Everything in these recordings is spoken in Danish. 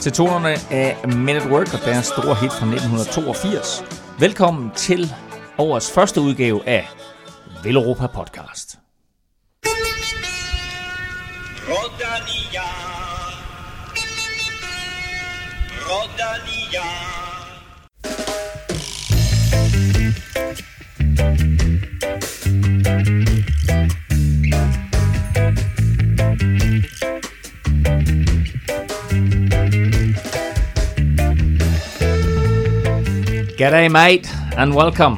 Til tonerne af Men at Work og deres store hit fra 1982. Velkommen til årets første udgave af Villeuropa Podcast. Rodania. Rodania. G'day mate, and welcome.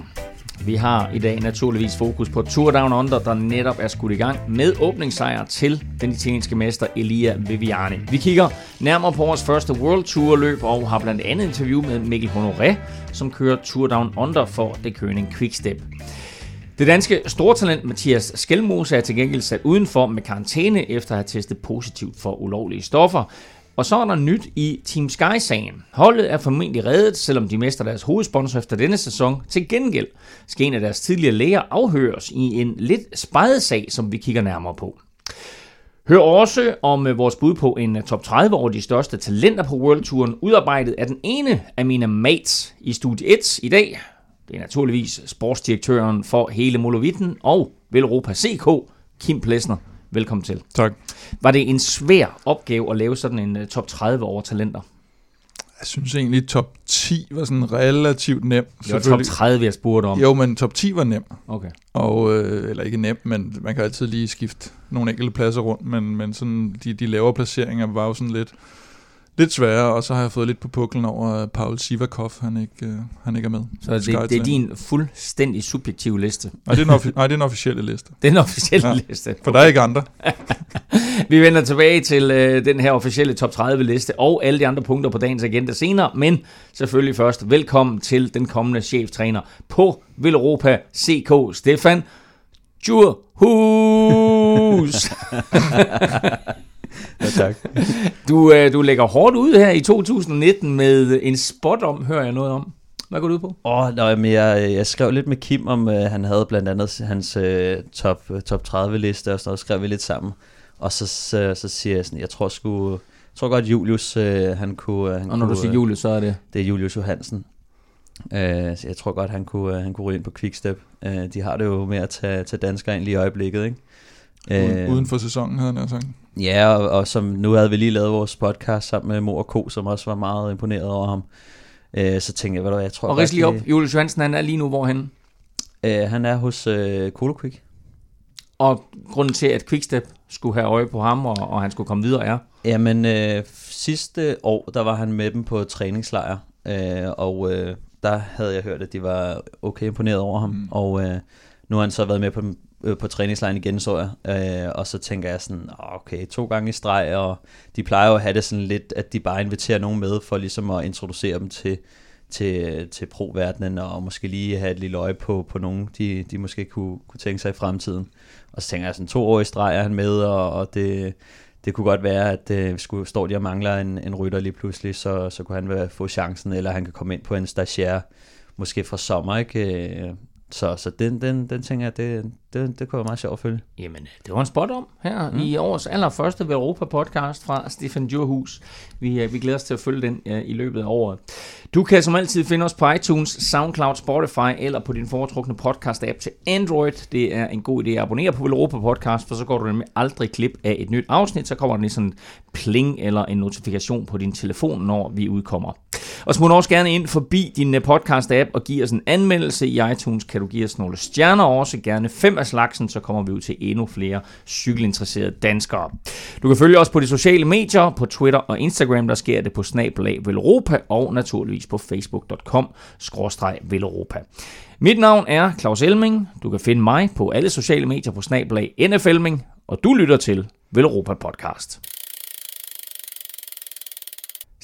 Vi har i dag naturligvis fokus på Tour Down Under, der netop er skudt i gang med åbningssejr til den italienske mester Elia Viviani. Vi kigger nærmere på vores første World Tour løb og har blandt andet interview med Mikkel Honoré, som kører Tour Down Under for det Køning Quickstep. Det danske stortalent Mathias Skelmose er til gengæld sat udenfor med karantæne efter at have testet positivt for ulovlige stoffer. Og så er der nyt i Team Sky-sagen. Holdet er formentlig reddet, selvom de mister deres hovedsponsor efter denne sæson. Til gengæld skal en af deres tidligere læger afhøres i en lidt spejet sag, som vi kigger nærmere på. Hør også om øh, vores bud på en øh, top 30 over de største talenter på World Touren, udarbejdet af den ene af mine mates i studie 1 i dag. Det er naturligvis sportsdirektøren for hele Molovitten og Velropa CK, Kim Plesner. Velkommen til. Tak. Var det en svær opgave at lave sådan en uh, top 30 over talenter? Jeg synes egentlig, top 10 var sådan relativt nem. Det var top 30, jeg spurgte om. Jo, men top 10 var nem. Okay. Og, øh, eller ikke nem, men man kan altid lige skifte nogle enkelte pladser rundt, men, men sådan, de, de lavere placeringer var jo sådan lidt, lidt sværere, og så har jeg fået lidt på puklen over, at Paul Sivakov, han ikke, øh, han ikke er med. Så det, det er din fuldstændig subjektive liste? Nej, det er en, offi- nej, det er en officielle liste. Det er en officielle ja, liste. For der er ikke andre. Vi vender tilbage til øh, den her officielle top 30 liste og alle de andre punkter på dagens agenda senere, men selvfølgelig først velkommen til den kommende cheftræner på Villeuropa CK, Stefan Djurhus. ja, tak. Du, øh, du lægger hårdt ud her i 2019 med en spot om, hører jeg noget om. Hvad går du ud på? Åh, oh, nej, men jeg, jeg skrev lidt med Kim om, uh, han havde blandt andet hans uh, top, uh, top 30 liste og sådan noget, skrev vi lidt sammen. Og så, så, så siger jeg sådan, jeg tror sgu, jeg tror godt Julius, uh, han kunne... Uh, han og når kunne, du siger Julius, så er det? Det er Julius Johansen. Uh, så jeg tror godt, han kunne, han kunne ryge ind på Quickstep. Uh, de har det jo med at tage, tage danskere ind lige i øjeblikket, ikke? Uden, uden for sæsonen, havde han sagt. Ja, og, og som nu havde vi lige lavet vores podcast sammen med Mor og Ko, som også var meget imponeret over ham. Øh, så tænkte jeg, hvad du jeg tror... Og ris lige op, Julius Johansen, han er lige nu hvorhen? Øh, han er hos øh, Colo Quick. Og grunden til, at Quickstep skulle have øje på ham, og, og han skulle komme videre, er? Jamen, øh, sidste år, der var han med dem på træningslejr, øh, og øh, der havde jeg hørt, at de var okay imponeret over ham, mm. og øh, nu har han så været med på dem øh, på træningslejen igen, så jeg. Øh, og så tænker jeg sådan, okay, to gange i streg, og de plejer jo at have det sådan lidt, at de bare inviterer nogen med, for ligesom at introducere dem til, til, til pro-verdenen, og måske lige have et lille øje på, på nogen, de, de måske kunne, kunne tænke sig i fremtiden. Og så tænker jeg sådan, to år i streg er han med, og, og det, det kunne godt være, at øh, skulle, står de og mangler en, en rytter lige pludselig, så, så kunne han være, få chancen, eller han kan komme ind på en stagiaire, måske fra sommer, ikke? Øh, så, så den, den, den tænker jeg, det, det, det kunne være meget sjovt at følge. Jamen, det var en spot om her mm. i årets allerførste Europa podcast fra Stefan Djurhus. Vi, øh, vi glæder os til at følge den uh, i løbet af året. Du kan som altid finde os på iTunes, SoundCloud, Spotify eller på din foretrukne podcast-app til Android. Det er en god idé at abonnere på Europa Podcast, for så går du nemlig aldrig klip af et nyt afsnit. Så kommer der lige sådan en pling eller en notifikation på din telefon, når vi udkommer. Og smut også gerne ind forbi din podcast-app og giv os en anmeldelse i iTunes. Kan du give os nogle stjerner også, gerne fem af slagsen, så kommer vi ud til endnu flere cykelinteresserede danskere. Du kan følge os på de sociale medier, på Twitter og Instagram, der sker det på snabelag Velropa, og naturligvis på facebook.com Velropa. Mit navn er Claus Elming. Du kan finde mig på alle sociale medier på snabelag NFLming, og du lytter til Velropa Podcast.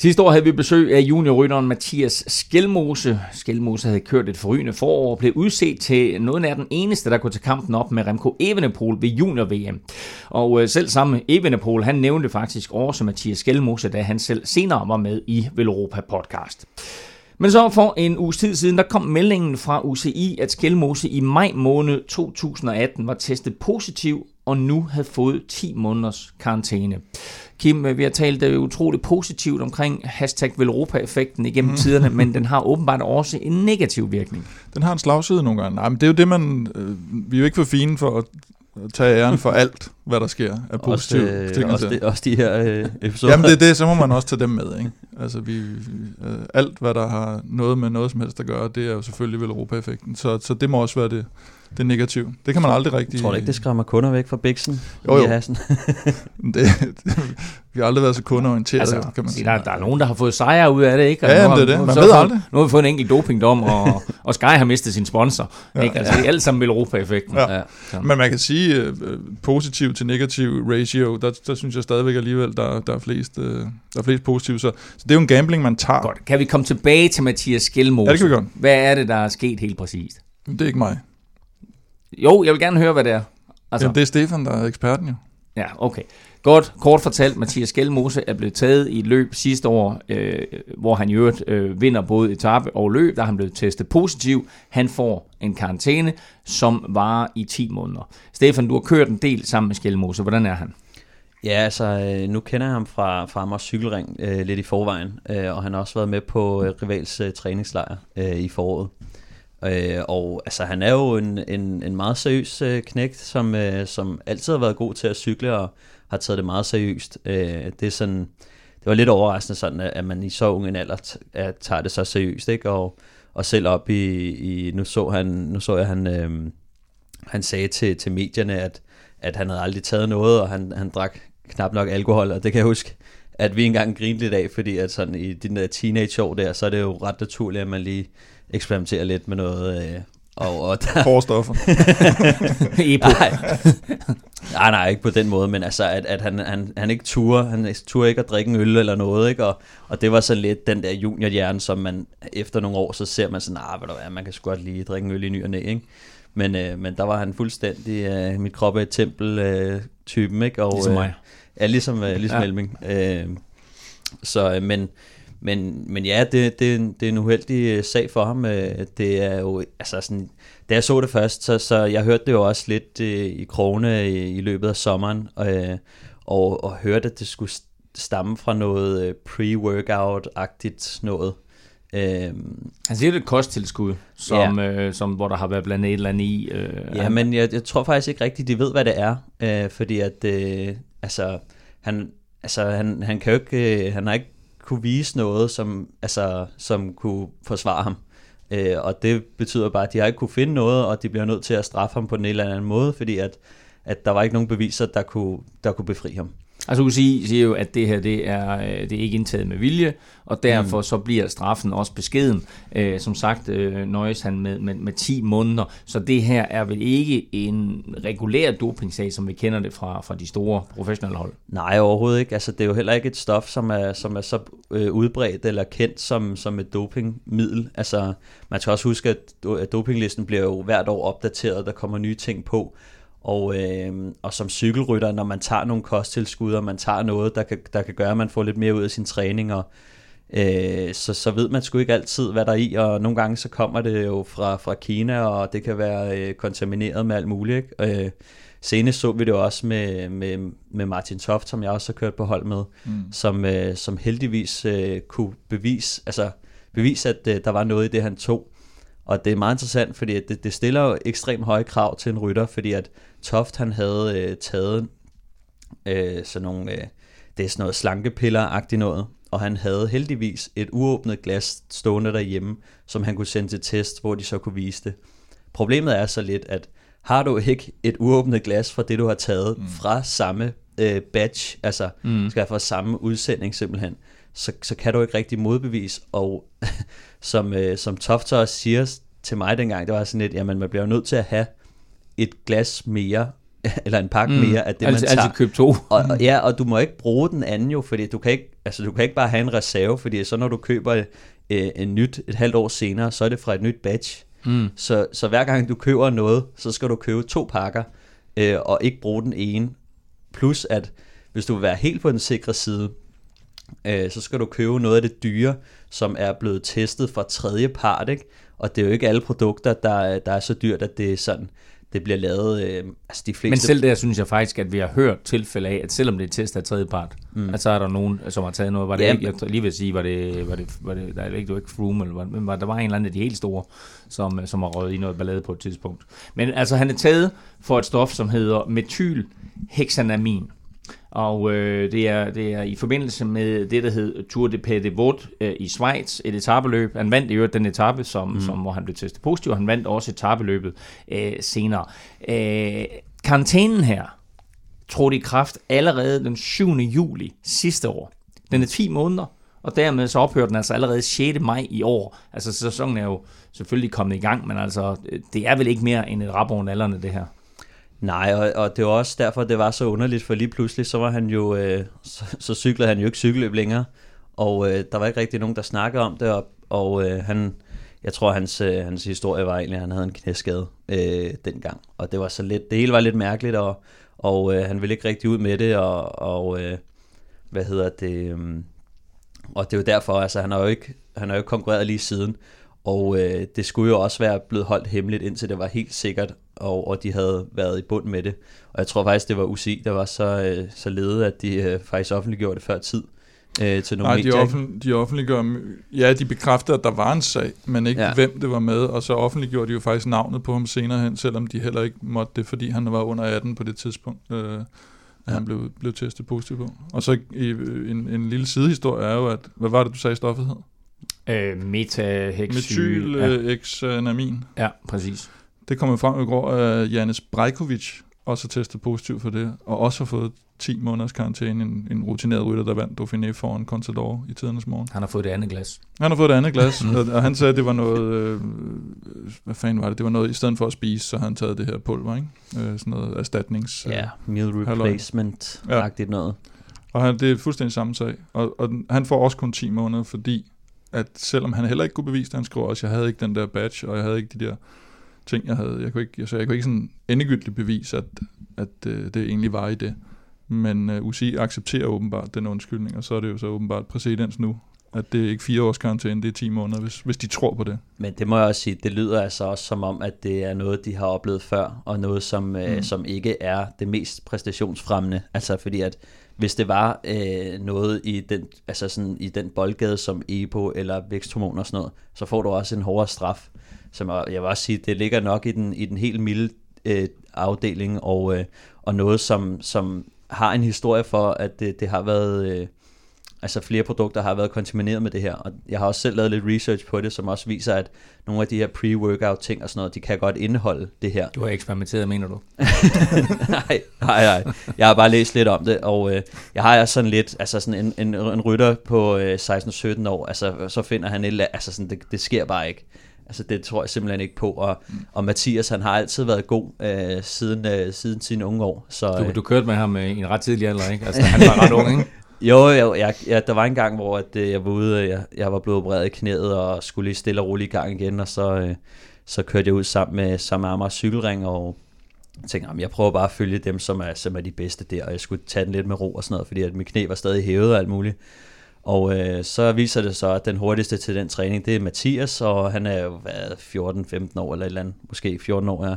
Sidste år havde vi besøg af juniorrytteren Mathias Skelmose. Skelmose havde kørt et forrygende forår og blev udset til noget af den eneste, der kunne tage kampen op med Remco Evenepoel ved junior-VM. Og øh, selv samme Evenepoel, han nævnte faktisk også Mathias Skelmose, da han selv senere var med i Velropa podcast. Men så for en uges tid siden, der kom meldingen fra UCI, at Skelmose i maj måned 2018 var testet positiv og nu havde fået 10 måneders karantæne. Kim, øh, vi har talt øh, utroligt positivt omkring hashtag Velropa-effekten igennem mm. tiderne, men den har åbenbart også en negativ virkning. Den har en slagside nogle gange. Nej, men det er jo det, man... Øh, vi er jo ikke for fine for at tage æren for alt, hvad der sker af positive også, øh, ting. også, det, også de her øh, episoder. Jamen det er det, så må man også tage dem med. Ikke? Altså vi, vi, øh, alt, hvad der har noget med noget som helst at gøre, det er jo selvfølgelig vel Europa-effekten. Så, så det må også være det, det negative. Det kan man aldrig rigtig... Tror du ikke, det skræmmer kunder væk fra Bixen? Jo, jo. I hassen? det, det, vi har aldrig været så kundeorienteret, Altså, kan man sige. der, der er nogen, der har fået sejre ud af det, ikke? Og Ja, nu jamen, har- det er det. Man vi ved så fået- aldrig. Nu har vi fået en enkelt dopingdom, og, og Sky har mistet sin sponsor. Ja. Ja. Ikke? Altså, det er alt sammen Velropa-effekten. Ja. ja. Men man kan sige, øh, positiv til negativ ratio, der, der synes jeg stadigvæk alligevel, der, der, er flest, øh, der er flest positive. Så, så det er jo en gambling, man tager. Godt. Kan vi komme tilbage til Mathias Skelmose? Ja, det kan vi godt. Hvad er det, der er sket helt præcist? Det er ikke mig. Jo, jeg vil gerne høre, hvad det er. Altså. Jamen, det er Stefan, der er eksperten jo. Ja, okay. Godt, kort fortalt, Mathias Skelmose er blevet taget i et løb sidste år, øh, hvor han i øvrigt øh, vinder både etape og løb, der er han blevet testet positiv. Han får en karantæne, som varer i 10 måneder. Stefan, du har kørt en del sammen med Skelmose. Hvordan er han? Ja, altså øh, nu kender jeg ham fra, fra Amers Cykelring øh, lidt i forvejen, øh, og han har også været med på øh, Rivals øh, træningslejr øh, i foråret. Øh, og altså, han er jo en, en, en meget seriøs øh, knægt, som, øh, som altid har været god til at cykle og har taget det meget seriøst. Øh, det er sådan, det var lidt overraskende sådan, at man i så ung en alder t- at tager det så seriøst, ikke? Og, og selv op i, i nu så han, nu så jeg han, øh, han sagde til, til medierne, at, at han havde aldrig taget noget, og han, han drak knap nok alkohol, og det kan jeg huske, at vi engang grinede lidt af, fordi at sådan i de der teenageår der, så er det jo ret naturligt, at man lige eksperimenterer lidt med noget, øh, og, og der, Hårde stoffer. Epo. nej, nej, nej, ikke på den måde, men altså, at, at han, han, han ikke turde, han turde ikke at drikke en øl eller noget, ikke? Og, og det var så lidt den der juniorhjerne, som man efter nogle år, så ser man sådan, ah, ved du hvad, man kan sgu godt lige drikke en øl i ny og næ, ikke? Men, øh, men der var han fuldstændig, øh, mit krop er et tempel øh, typen, ikke? Og, Ligesom mig. Øh, ja, ligesom, øh, ligesom ja. Elming. Øh, så, øh, men, men, men ja, det, det, det er en uheldig øh, sag for ham. Øh, Det er jo, altså sådan, da jeg så det først, så, så jeg hørte det jo også lidt øh, i krone i, i løbet af sommeren, øh, og, og hørte, at det skulle stamme fra noget øh, pre-workout-agtigt noget. Øh, Han siger, det er et kosttilskud, som, ja. øh, som, hvor der har været blandet et eller andet i. Øh, Ja, men jeg, jeg tror faktisk ikke rigtigt, de ved, hvad det er. Øh, fordi at, øh, altså, han, altså, han, han kan jo ikke, øh, han har ikke kunne vise noget, som, altså, som kunne forsvare ham. Øh, og det betyder bare, at de har ikke kunne finde noget, og de bliver nødt til at straffe ham på en eller anden måde, fordi at, at der var ikke nogen beviser, der kunne, der kunne befri ham. Altså UCI siger jo, at det her det er, øh, det er ikke indtaget med vilje, og derfor mm. så bliver straffen også beskeden. Øh, som sagt øh, nøjes han med, med, med 10 måneder, så det her er vel ikke en regulær dopingsag, som vi kender det fra, fra de store professionelle hold. Nej, overhovedet ikke. Altså, det er jo heller ikke et stof, som er, som er så øh, udbredt eller kendt som, som et dopingmiddel. Altså, man skal også huske, at do- at dopinglisten bliver jo hvert år opdateret, der kommer nye ting på. Og, øh, og som cykelrytter, når man tager nogle kosttilskud, og man tager noget, der kan, der kan gøre, at man får lidt mere ud af sin træning, og, øh, så, så ved man sgu ikke altid, hvad der er i, og nogle gange så kommer det jo fra, fra Kina, og det kan være øh, kontamineret med alt muligt. Ikke? Øh, senest så vi det også med, med, med Martin Toft, som jeg også har kørt på hold med, mm. som, øh, som heldigvis øh, kunne bevise, altså, bevise, at øh, der var noget i det, han tog. Og det er meget interessant, fordi det, det stiller jo ekstremt høje krav til en rytter, fordi at Toft han havde øh, taget øh, sådan nogle, øh, det er sådan noget slankepiller-agtigt noget, og han havde heldigvis et uåbnet glas stående derhjemme, som han kunne sende til test, hvor de så kunne vise det. Problemet er så lidt, at har du ikke et uåbnet glas fra det, du har taget mm. fra samme øh, batch, altså mm. skal fra samme udsending simpelthen, så, så kan du ikke rigtig modbevise, og som, øh, som Toft også siger til mig dengang, det var sådan lidt, jamen man bliver jo nødt til at have et glas mere, eller en pakke mm. mere af det, altid, man tager. altid køb to. Og, ja, og du må ikke bruge den anden jo, fordi du kan ikke, altså du kan ikke bare have en reserve, fordi så når du køber øh, en nyt et halvt år senere, så er det fra et nyt batch. Mm. Så, så hver gang du køber noget, så skal du købe to pakker, øh, og ikke bruge den ene. Plus at, hvis du vil være helt på den sikre side, øh, så skal du købe noget af det dyre, som er blevet testet fra tredje part, ikke? Og det er jo ikke alle produkter, der, er- der er så dyrt, at det er sådan, det bliver lavet, øh, altså de fleste... Men selv der synes jeg faktisk, at vi har hørt tilfælde af, at selvom det er test af tredje part, mm. at så er der nogen, som har taget noget. Var det Ja. ikke, jeg lige vil sige, var det, var det, var det, der er ikke, det var ikke Froome, eller, hvad, men var, der var en eller anden af de helt store, som, som har røget i noget ballade på et tidspunkt. Men altså, han er taget for et stof, som hedder metylhexanamin. Og øh, det, er, det er i forbindelse med det, der hed Tour de Pays de Vaud øh, i Schweiz, et etabeløb. Han vandt i øvrigt den etape, som, mm. som, hvor han blev testet positiv. Han vandt også etabeløbet øh, senere. Øh, karantænen her trådte i kraft allerede den 7. juli sidste år. Den er 10 måneder, og dermed så ophører den altså allerede 6. maj i år. Altså sæsonen er jo selvfølgelig kommet i gang, men altså øh, det er vel ikke mere end et rap over det her. Nej, og, og det var også derfor, det var så underligt, for lige pludselig, så var han jo, øh, så, så cyklede han jo ikke cykelløb længere, og øh, der var ikke rigtig nogen, der snakkede om det, og, og øh, han, jeg tror, hans, øh, hans historie var egentlig, at han havde en knæskade øh, dengang, og det var så lidt, det hele var lidt mærkeligt, og, og øh, han ville ikke rigtig ud med det, og, og øh, hvad hedder det, øh, og det er jo derfor, altså han har jo ikke, han har jo ikke konkurreret lige siden, og øh, det skulle jo også være blevet holdt hemmeligt, indtil det var helt sikkert, og, og de havde været i bund med det. Og jeg tror faktisk, det var UCI, der var så, øh, så ledet, at de øh, faktisk offentliggjorde det før tid øh, til nogle Nej, de, medier. offentlig, de offentliggør, ja, de bekræfter, at der var en sag, men ikke Ja. ja. hvem det var med, og så offentliggjorde de jo faktisk navnet på ham senere hen, selvom de heller ikke måtte det, fordi han var under 18 på det tidspunkt, øh, at Ja. han blev, blev testet positiv på. Og så i, en, en lille sidehistorie er jo, at, hvad var det, du sagde, stoffet hed? Øh, metahexyl. Ja, Metylexanamin. ja, præcis. Det kom jo frem i går, at Janis Brajkovic også har testet positiv for det, og også har fået 10 måneders karantæne, en, en rutineret rytter, der vandt Dauphiné foran Contador i tidernes morgen. Han har fået det andet glas. Han har fået et andet glas, og, og han sagde, at det var noget, øh, hvad fanden var det, det var noget, i stedet for at spise, så han taget det her pulver, ikke? Øh, sådan noget erstatnings... Ja, meal replacement-agtigt noget. Og han, det er fuldstændig samme sag. Og, og han får også kun 10 måneder, fordi at selvom han heller ikke kunne bevise det, han skriver også, jeg havde ikke den der badge, og jeg havde ikke de der ting, jeg havde. Jeg kunne ikke, så jeg kunne ikke sådan endegyldigt bevise, at, at øh, det egentlig var i det. Men øh, UCI accepterer åbenbart den undskyldning, og så er det jo så åbenbart præcedens nu, at det er ikke fire års karantæne, det er 10 måneder, hvis, hvis de tror på det. Men det må jeg også sige, det lyder altså også som om, at det er noget, de har oplevet før, og noget, som, mm. øh, som ikke er det mest præstationsfremmende. Altså fordi at hvis det var øh, noget i den, altså sådan, i den boldgade som EPO eller væksthormon og sådan noget, så får du også en hårdere straf. Som jeg vil også sige, det ligger nok i den, i den helt milde øh, afdeling, og, øh, og noget, som, som har en historie for, at det, det har været... Øh, altså flere produkter har været kontamineret med det her, og jeg har også selv lavet lidt research på det, som også viser, at nogle af de her pre-workout ting og sådan noget, de kan godt indeholde det her. Du har eksperimenteret, mener du? nej, nej, nej. Jeg har bare læst lidt om det, og øh, jeg har også sådan lidt, altså sådan en, en, en rytter på øh, 16-17 år, altså så finder han et, altså sådan, det, det sker bare ikke. Altså det tror jeg simpelthen ikke på, og, og Mathias han har altid været god øh, siden, øh, siden sine unge år. Så, Du, øh, du kørte med ham øh, i en ret tidlig alder, ikke? Altså, han var ret ung, ikke? Jo, jeg, jeg, jeg, der var en gang, hvor at, øh, jeg var ude, og jeg, jeg var blevet opereret i knæet, og skulle lige stille og roligt i gang igen, og så, øh, så kørte jeg ud sammen med, sammen med Amager Cykelring, og tænkte, jamen, jeg prøver bare at følge dem, som er, som er de bedste der, og jeg skulle tage den lidt med ro og sådan noget, fordi at mit knæ var stadig hævet og alt muligt. Og øh, så viser det så, at den hurtigste til den træning, det er Mathias, og han er jo hvad, 14-15 år eller et eller andet, måske 14 år, ja.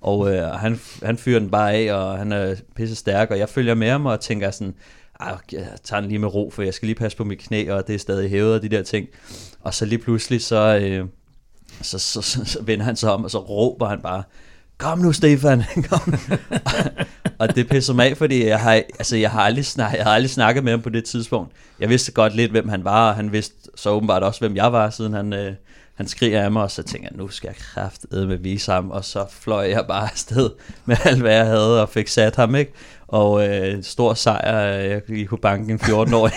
Og øh, han, han fyrer den bare af, og han er pisse stærk, og jeg følger med ham og tænker sådan, ah, jeg tager den lige med ro, for jeg skal lige passe på mit knæ, og det er stadig hævet og de der ting. Og så lige pludselig, så, øh, så, så, så, så vender han sig om, og så råber han bare, kom nu Stefan, kom. og det pisser mig af, fordi jeg har, altså, jeg, har aldrig snak, jeg har aldrig snakket med ham på det tidspunkt. Jeg vidste godt lidt, hvem han var, og han vidste så åbenbart også, hvem jeg var, siden han, øh, han skriger af mig, og så tænker jeg, nu skal jeg kraftedeme med vise ham, og så fløj jeg bare afsted med alt, hvad jeg havde, og fik sat ham, ikke? Og øh, stor sejr, øh, jeg kunne banke en 14-årig.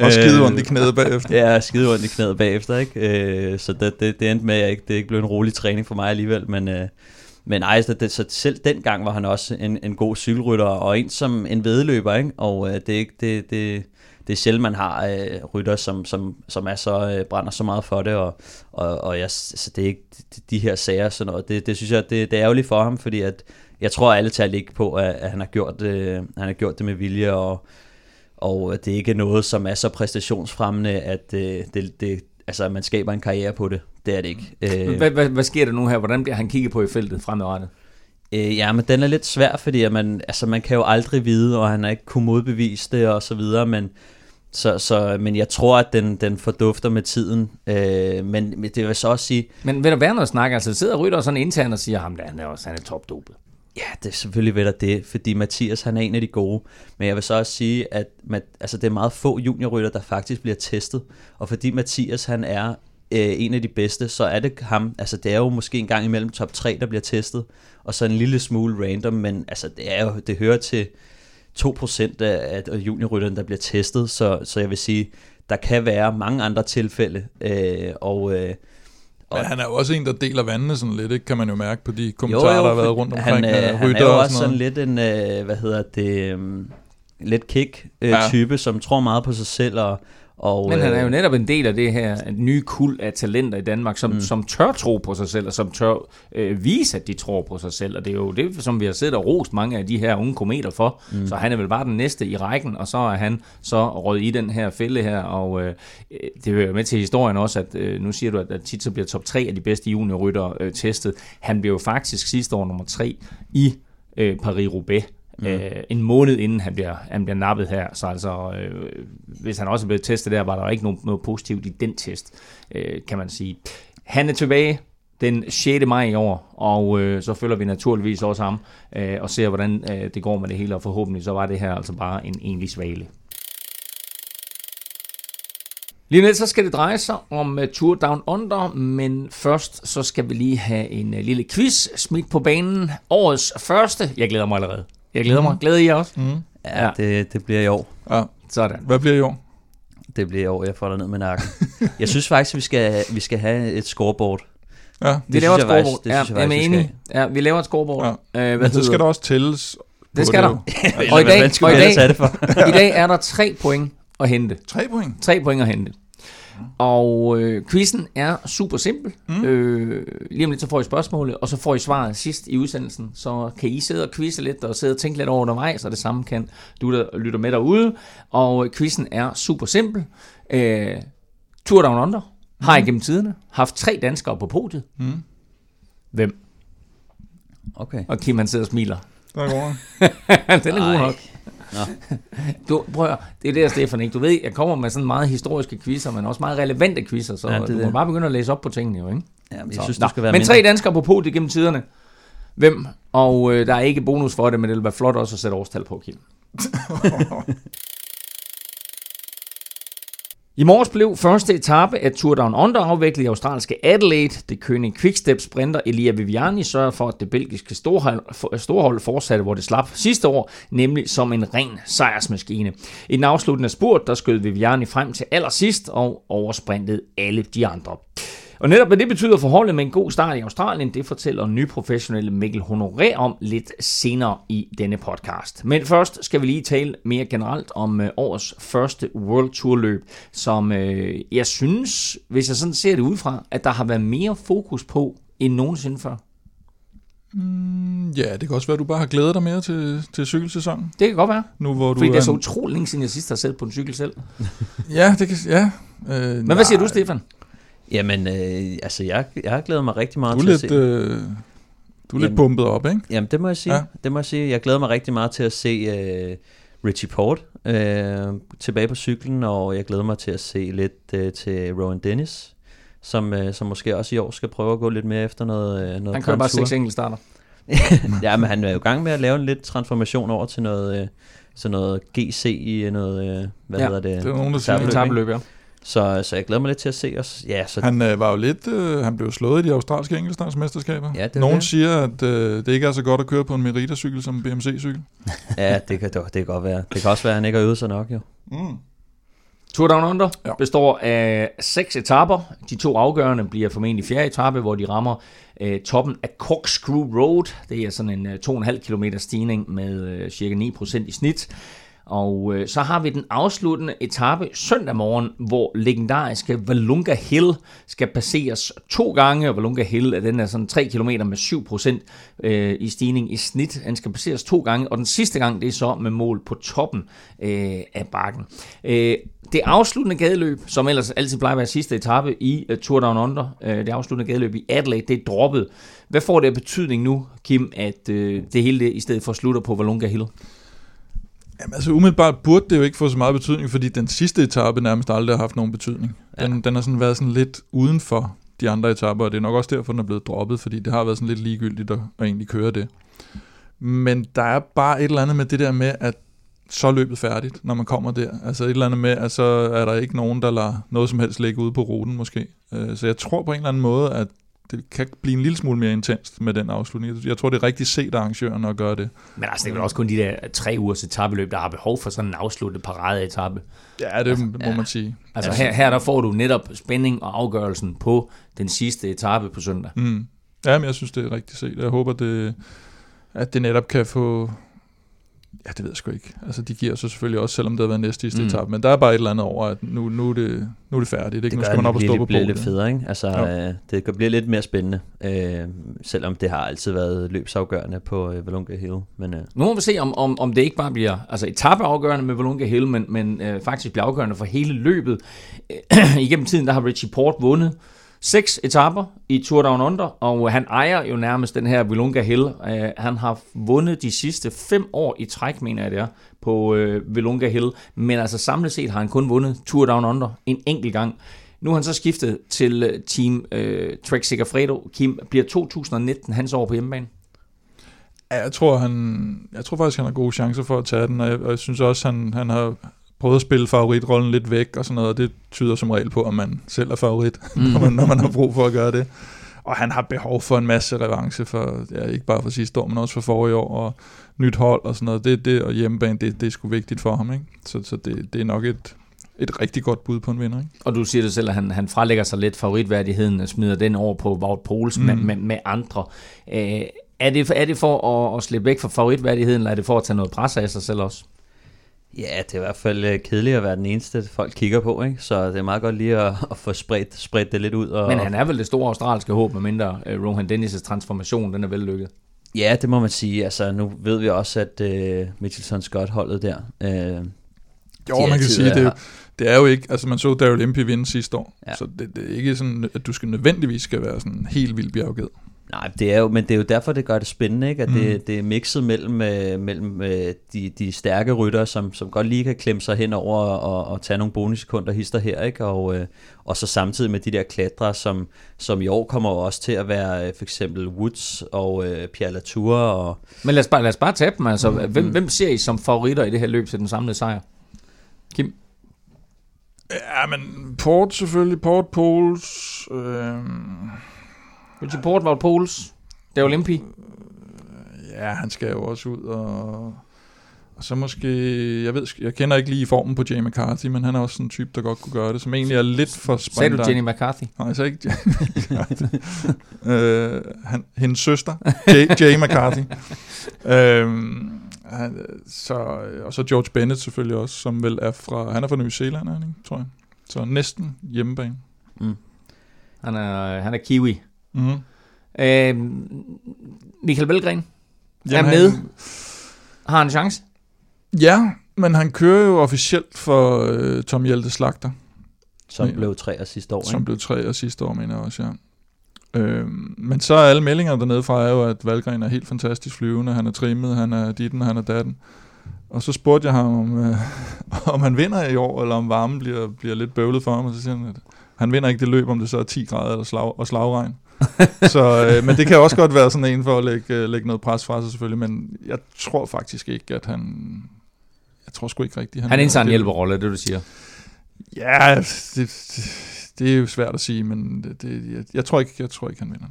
Og skide ondt i knæet bagefter. Ja, skide ondt i knæet bagefter, ikke? Øh, så det, det, det endte med, at jeg ikke, det ikke blev en rolig træning for mig alligevel, men... Øh, men ej, så, det, så selv dengang var han også en, en god cykelrytter, og en som en vedløber, ikke? Og øh, det, er ikke, det, det, det er sjældent, man har øh, rytter, som, som, som er så, øh, brænder så meget for det, og, og, og jeg, så det er ikke de, de her sager og sådan noget. Det, det synes jeg, det, det er ærgerligt for ham, fordi at, jeg tror alle tal ikke på, at, at han, har gjort det, han har gjort det med vilje, og, og det er ikke noget, som er så præstationsfremmende, at øh, det, det, altså, man skaber en karriere på det, det er det ikke. Øh, Hvad, hvad, hvad sker der nu her? Hvordan bliver han kigget på i feltet fremadrettet? Øh, ja, men den er lidt svær, fordi at man, altså, man kan jo aldrig vide, og han har ikke kunnet modbevise det og så videre, men, så, så, men jeg tror, at den, den fordufter med tiden. Øh, men, men det vil så også sige, Men vil der være noget snak? Altså sidder Rytter sådan internt og siger, ham der, han er også han er topdopet ja, det er selvfølgelig ved der det, fordi Mathias han er en af de gode. Men jeg vil så også sige, at man, altså, det er meget få juniorrytter, der faktisk bliver testet. Og fordi Mathias han er øh, en af de bedste, så er det ham, altså det er jo måske en gang imellem top 3, der bliver testet, og så en lille smule random, men altså det, er jo, det hører til 2% af, af juniorrytterne, der bliver testet, så, så jeg vil sige, der kan være mange andre tilfælde, øh, og... Øh, men han er jo også en, der deler vandene sådan lidt, ikke? kan man jo mærke på de kommentarer, der har været rundt omkring han, øh, øh, han er jo og også sådan sådan noget. lidt en, øh, hvad hedder det, um, lidt kick-type, Ja. øh, type, som tror meget på sig selv, og, og Men han er jo øh, netop en del af det her nye kul af talenter i Danmark, som, mm. som tør tro på sig selv, og som tør øh, vise, at de tror på sig selv. Og det er jo det, som vi har set og rost mange af de her unge kometer for. Mm. Så han er vel bare den næste i rækken, og så er han så røget i den her fælde her. Og øh, det hører med til historien også, at øh, nu siger du, at, at tit så bliver top 3 af de bedste juniorrytter øh, testet. Han blev jo faktisk sidste år nummer 3 i øh, Paris-Roubaix. Mm. Øh, en måned inden han bliver, han bliver nappet her. Så altså, øh, hvis han også blev testet der, var der ikke noget, noget positivt i den test, øh, kan man sige. Han er tilbage den 6. maj i år, og øh, så følger vi naturligvis også ham øh, og ser, hvordan øh, det går med det hele, og forhåbentlig så var det her altså bare en egentlig svale. Lige lidt så skal det dreje sig om uh, Tour Down Under, men først så skal vi lige have en uh, lille quiz smidt på banen. Årets første. Jeg glæder mig allerede. Jeg glæder mig. Glæder I jer også? Mm. ja, det, det bliver i år. Ja. Sådan. Hvad bliver i år? Det bliver i år, jeg får dig ned med nakken. jeg synes faktisk, at vi skal, vi skal have et scoreboard. Ja. Vi Det laver et jeg faktisk- scoreboard. det Ja, synes jeg jeg er faktisk, vi enig. Ja, vi laver et scoreboard. Ja. Øh, hvad Men så skal der også tælles. Det skal der. jo. Og i dag, og i vi dag, det for? I dag er der tre point at hente. Tre point. Tre point at hente. Og øh, quizzen er super simpel. Mm. Øh, lige om lidt så får I spørgsmålet, og så får I svaret sidst i udsendelsen. Så kan I sidde og quizze lidt og sidde og tænke lidt over undervejs, og det samme kan du, der lytter med derude. Og øh, quizzen er super simpel. Øh, Tour Down Under har igennem tiderne haft tre danskere på podiet. Mm. Hvem? Okay. Og Kim han sidder og smiler. Der går Den er god nok. Nå. Du, prøv at, det er det, Stefan, ikke? Du ved, jeg kommer med sådan meget historiske quizzer, men også meget relevante quizzer, så Ja, det du må det. bare begynde at læse op på tingene, jo, ikke? Ja, men jeg Så, synes, du skal være Men mindre. tre danskere på podiet gennem tiderne. Hvem? Og øh, der er ikke bonus for det, men det vil være flot også at sætte årstal på, Kim. I morges blev første etape af Tour Down Under afviklet i australske Adelaide. Det kønne Quickstep sprinter Elia Viviani sørger for, at det belgiske storhold, storhold fortsatte, hvor det slap sidste år, nemlig som en ren sejrsmaskine. I den afsluttende spurt, der skød Viviani frem til allersidst og oversprintede alle de andre. Og netop hvad det betyder for holdet med en god start i Australien, det fortæller nyprofessionelle Mikkel Honoré om lidt senere i denne podcast. Men først skal vi lige tale mere generelt om øh, årets første World Tour løb, som øh, jeg synes, hvis jeg sådan ser det udefra, at der har været mere fokus på end nogensinde før. Ja, det kan også være, at du bare har glædet dig mere til, til cykelsæsonen. Det kan godt være, Nu hvor du fordi det er så utroligt længe siden jeg sidst har siddet på en cykel selv. Ja, det kan... Ja. Øh, Men hvad siger du, Stefan? Jamen, øh, altså, jeg, jeg har glædet mig rigtig meget Du til at lidt, se... øh, du er lidt Jamen. pumpet op, ikke? Jamen, det må jeg sige. Ja. Det må jeg sige. Jeg glæder mig rigtig meget til at se øh, Richie Port øh, tilbage på cyklen, og jeg glæder mig til at se lidt øh, til Rowan Dennis, som, øh, som måske også i år skal prøve at gå lidt mere efter noget, øh, noget Han kører bare seks enkeltstarter. ja, men han er jo i gang med at lave en lidt transformation over til noget, øh, til noget GC i noget, øh, hvad Ja, hedder det? det er nogen, der siger, Etabeløb, ja. Så, så jeg glæder mig lidt til at se os. Ja, så Han øh, var jo lidt... Øh, han blev slået i de australske enkeltstartsmesterskaber. Ja, det Nogen det. siger, at øh, det ikke er så godt at køre på en Merita-cykel som en BMC-cykel. ja, det kan, det kan godt være. Det kan også være, at han ikke har øvet sig nok, jo. Mm. Tour Down Under ja. består af seks etapper. De to afgørende bliver formentlig fjerde etape, hvor de rammer øh, toppen af Corkscrew Road. Det er sådan en øh, 2,5 km stigning med øh, cirka 9% i snit. Og øh, så har vi den afsluttende etape søndag morgen, hvor legendariske Valunga Hill skal passeres to gange. Og Valunga Hill er den er sådan 3 km med 7% øh, i stigning i snit. Den skal passeres to gange, og den sidste gang det er så med mål på toppen øh, af bakken. Øh, det afsluttende gadeløb, som ellers altid plejer at være sidste etape i uh, Tour Down Under, uh, det afsluttende gadeløb i Adelaide, det er droppet. Hvad får det af betydning nu, Kim, at uh, det hele det, i stedet for slutter på Valunga Hill? Jamen altså umiddelbart burde det jo ikke få så meget betydning, fordi den sidste etape nærmest aldrig har haft nogen betydning. Den, ja. den har sådan været sådan lidt uden for de andre etaper, og det er nok også derfor, den er blevet droppet, fordi det har været sådan lidt ligegyldigt at, at egentlig køre det. Men der er bare et eller andet med det der med, at så er løbet færdigt, når man kommer der. Altså et eller andet med, at så er der ikke nogen, der lader noget som helst ligge ude på ruten måske. Øh, så jeg tror på en eller anden måde, at det kan blive en lille smule mere intenst med den afslutning. Jeg tror, det er rigtig set af arrangørerne at gøre det. Men altså, det er vel også kun de der tre ugers etabeløb, der har behov for sådan en afsluttet parade-etappe. Ja, det altså, må ja. man sige. Altså her, her der får du netop spænding og afgørelsen på den sidste etape på søndag. Mm. Ja, men jeg synes, det er rigtig set. Jeg håber, det, at det netop kan få, Ja, det ved jeg sgu ikke. Altså, de giver så selvfølgelig også, selvom det har været næste mm. etape, men der er bare et eller andet over, at nu, nu, er, det, nu er det færdigt. Ikke? Det nu skal man op og stå på Det bliver lidt federe, ikke? Altså, øh, det bliver lidt mere spændende, øh, selvom det har altid været løbsafgørende på øh, Valunga Hill. Men, øh. Nu må vi se, om, om, om det ikke bare bliver altså, etapeafgørende med Valunga Hill, men, men øh, faktisk bliver afgørende for hele løbet. Igennem tiden, der har Richie Port vundet seks etapper i Tour Down Under, og han ejer jo nærmest den her Vilunga Hill. Uh, han har vundet de sidste fem år i træk, mener jeg det er, på øh, uh, Vilunga Hill. Men altså samlet set har han kun vundet Tour Down Under en enkelt gang. Nu har han så skiftet til øh, Team uh, Trek Segafredo. Kim, bliver 2019 hans år på hjemmebane? Ja, jeg tror, han, jeg tror faktisk, han har gode chancer for at tage den, og jeg, og jeg synes også, han, han har prøvet at spille favoritrollen lidt væk og sådan noget, og det tyder som regel på, at man selv er favorit, mm. når, man, når man har brug for at gøre det. Og han har behov for en masse revanche, for, ja, ikke bare for sidste år, men også for forrige år, og nyt hold og sådan noget. Det, det og hjemmebane, det, det er sgu vigtigt for ham. Ikke? Så, så det, det er nok et, et rigtig godt bud på en vinder. Ikke? Og du siger det selv, at han, han frelægger sig lidt favoritværdigheden og smider den over på Wout Poels mm. med, med, med andre. Æh, er, det, er det for at, at slippe væk fra favoritværdigheden, eller er det for at tage noget pres af sig selv også? Ja, det er i hvert fald øh, kedeligt at være den eneste, folk kigger på, ikke? så det er meget godt lige at, at få spredt, spredt det lidt ud. Og, Men han er vel det store australske håb, med mindre uh, Rohan Dennis' transformation, den er vellykket. Ja, det må man sige. Altså, nu ved vi også, at uh, Mitchelson Scott-holdet der... Uh, jo, man kan sige, det, det er jo ikke... Altså, man så Daryl Impey vinde sidste år, ja. så det, det er ikke sådan, at du skal nødvendigvis skal være sådan helt vildt bjergget. Nej, det er jo, men det er jo derfor, det gør det spændende, ikke? at mm. det, det er mixet mellem, øh, mellem øh, de, de stærke rytter, som, som godt lige kan klemme sig hen over og, og tage nogle bonussekunder hister her, ikke? Og, øh, og så samtidig med de der klatre, som, som i år kommer også til at være øh, for eksempel Woods og øh, Pierre Latour. Og... Men lad os bare, lad os bare tage dem, altså. Mm. Hvem, hvem ser I som favoritter i det her løb til den samlede sejr? Kim? Ja, men Port selvfølgelig, Port Poles... Øh Richie Port var Pols. Det er Olympi. Ja, han skal jo også ud og... Og så måske, jeg ved, jeg kender ikke lige formen på Jamie McCarthy, men han er også en type, der godt kunne gøre det, som egentlig er lidt for spændende. Sagde du Jenny McCarthy? Nej, jeg sagde ikke øh, han, hendes søster, Jay McCarthy. øh, han, så, og så George Bennett selvfølgelig også, som vel er fra, han er fra New Zealand, er han, ikke, tror jeg. Så næsten hjemmebane. Mm. Han er, han er kiwi. Mm. Øh, Michael Velgren Jamen, er med. Han, har han en chance? Ja, men han kører jo officielt for øh, Tom Hjelte Slagter. Som blev tre af sidste år, Som ikke? blev tre af sidste år, mener jeg også, ja. Øh, men så er alle meldingerne dernede fra er jo, at Valgren er helt fantastisk flyvende, han er trimmet, han er ditten, han er datten. Og så spurgte jeg ham, om, øh, om han vinder i år, eller om varmen bliver, bliver lidt bøvlet for ham, og så siger han, at han vinder ikke det løb, om det så er 10 grader eller slag, og slagregn. så, øh, men det kan også godt være sådan en for at lægge, øh, lægge noget pres fra sig selvfølgelig, men jeg tror faktisk ikke, at han... Jeg tror sgu ikke rigtigt. Han, han indtager en hjælperrolle, det du siger. Ja, det, det, det er jo svært at sige, men det, det, jeg, jeg, tror ikke, jeg tror ikke, han vinder.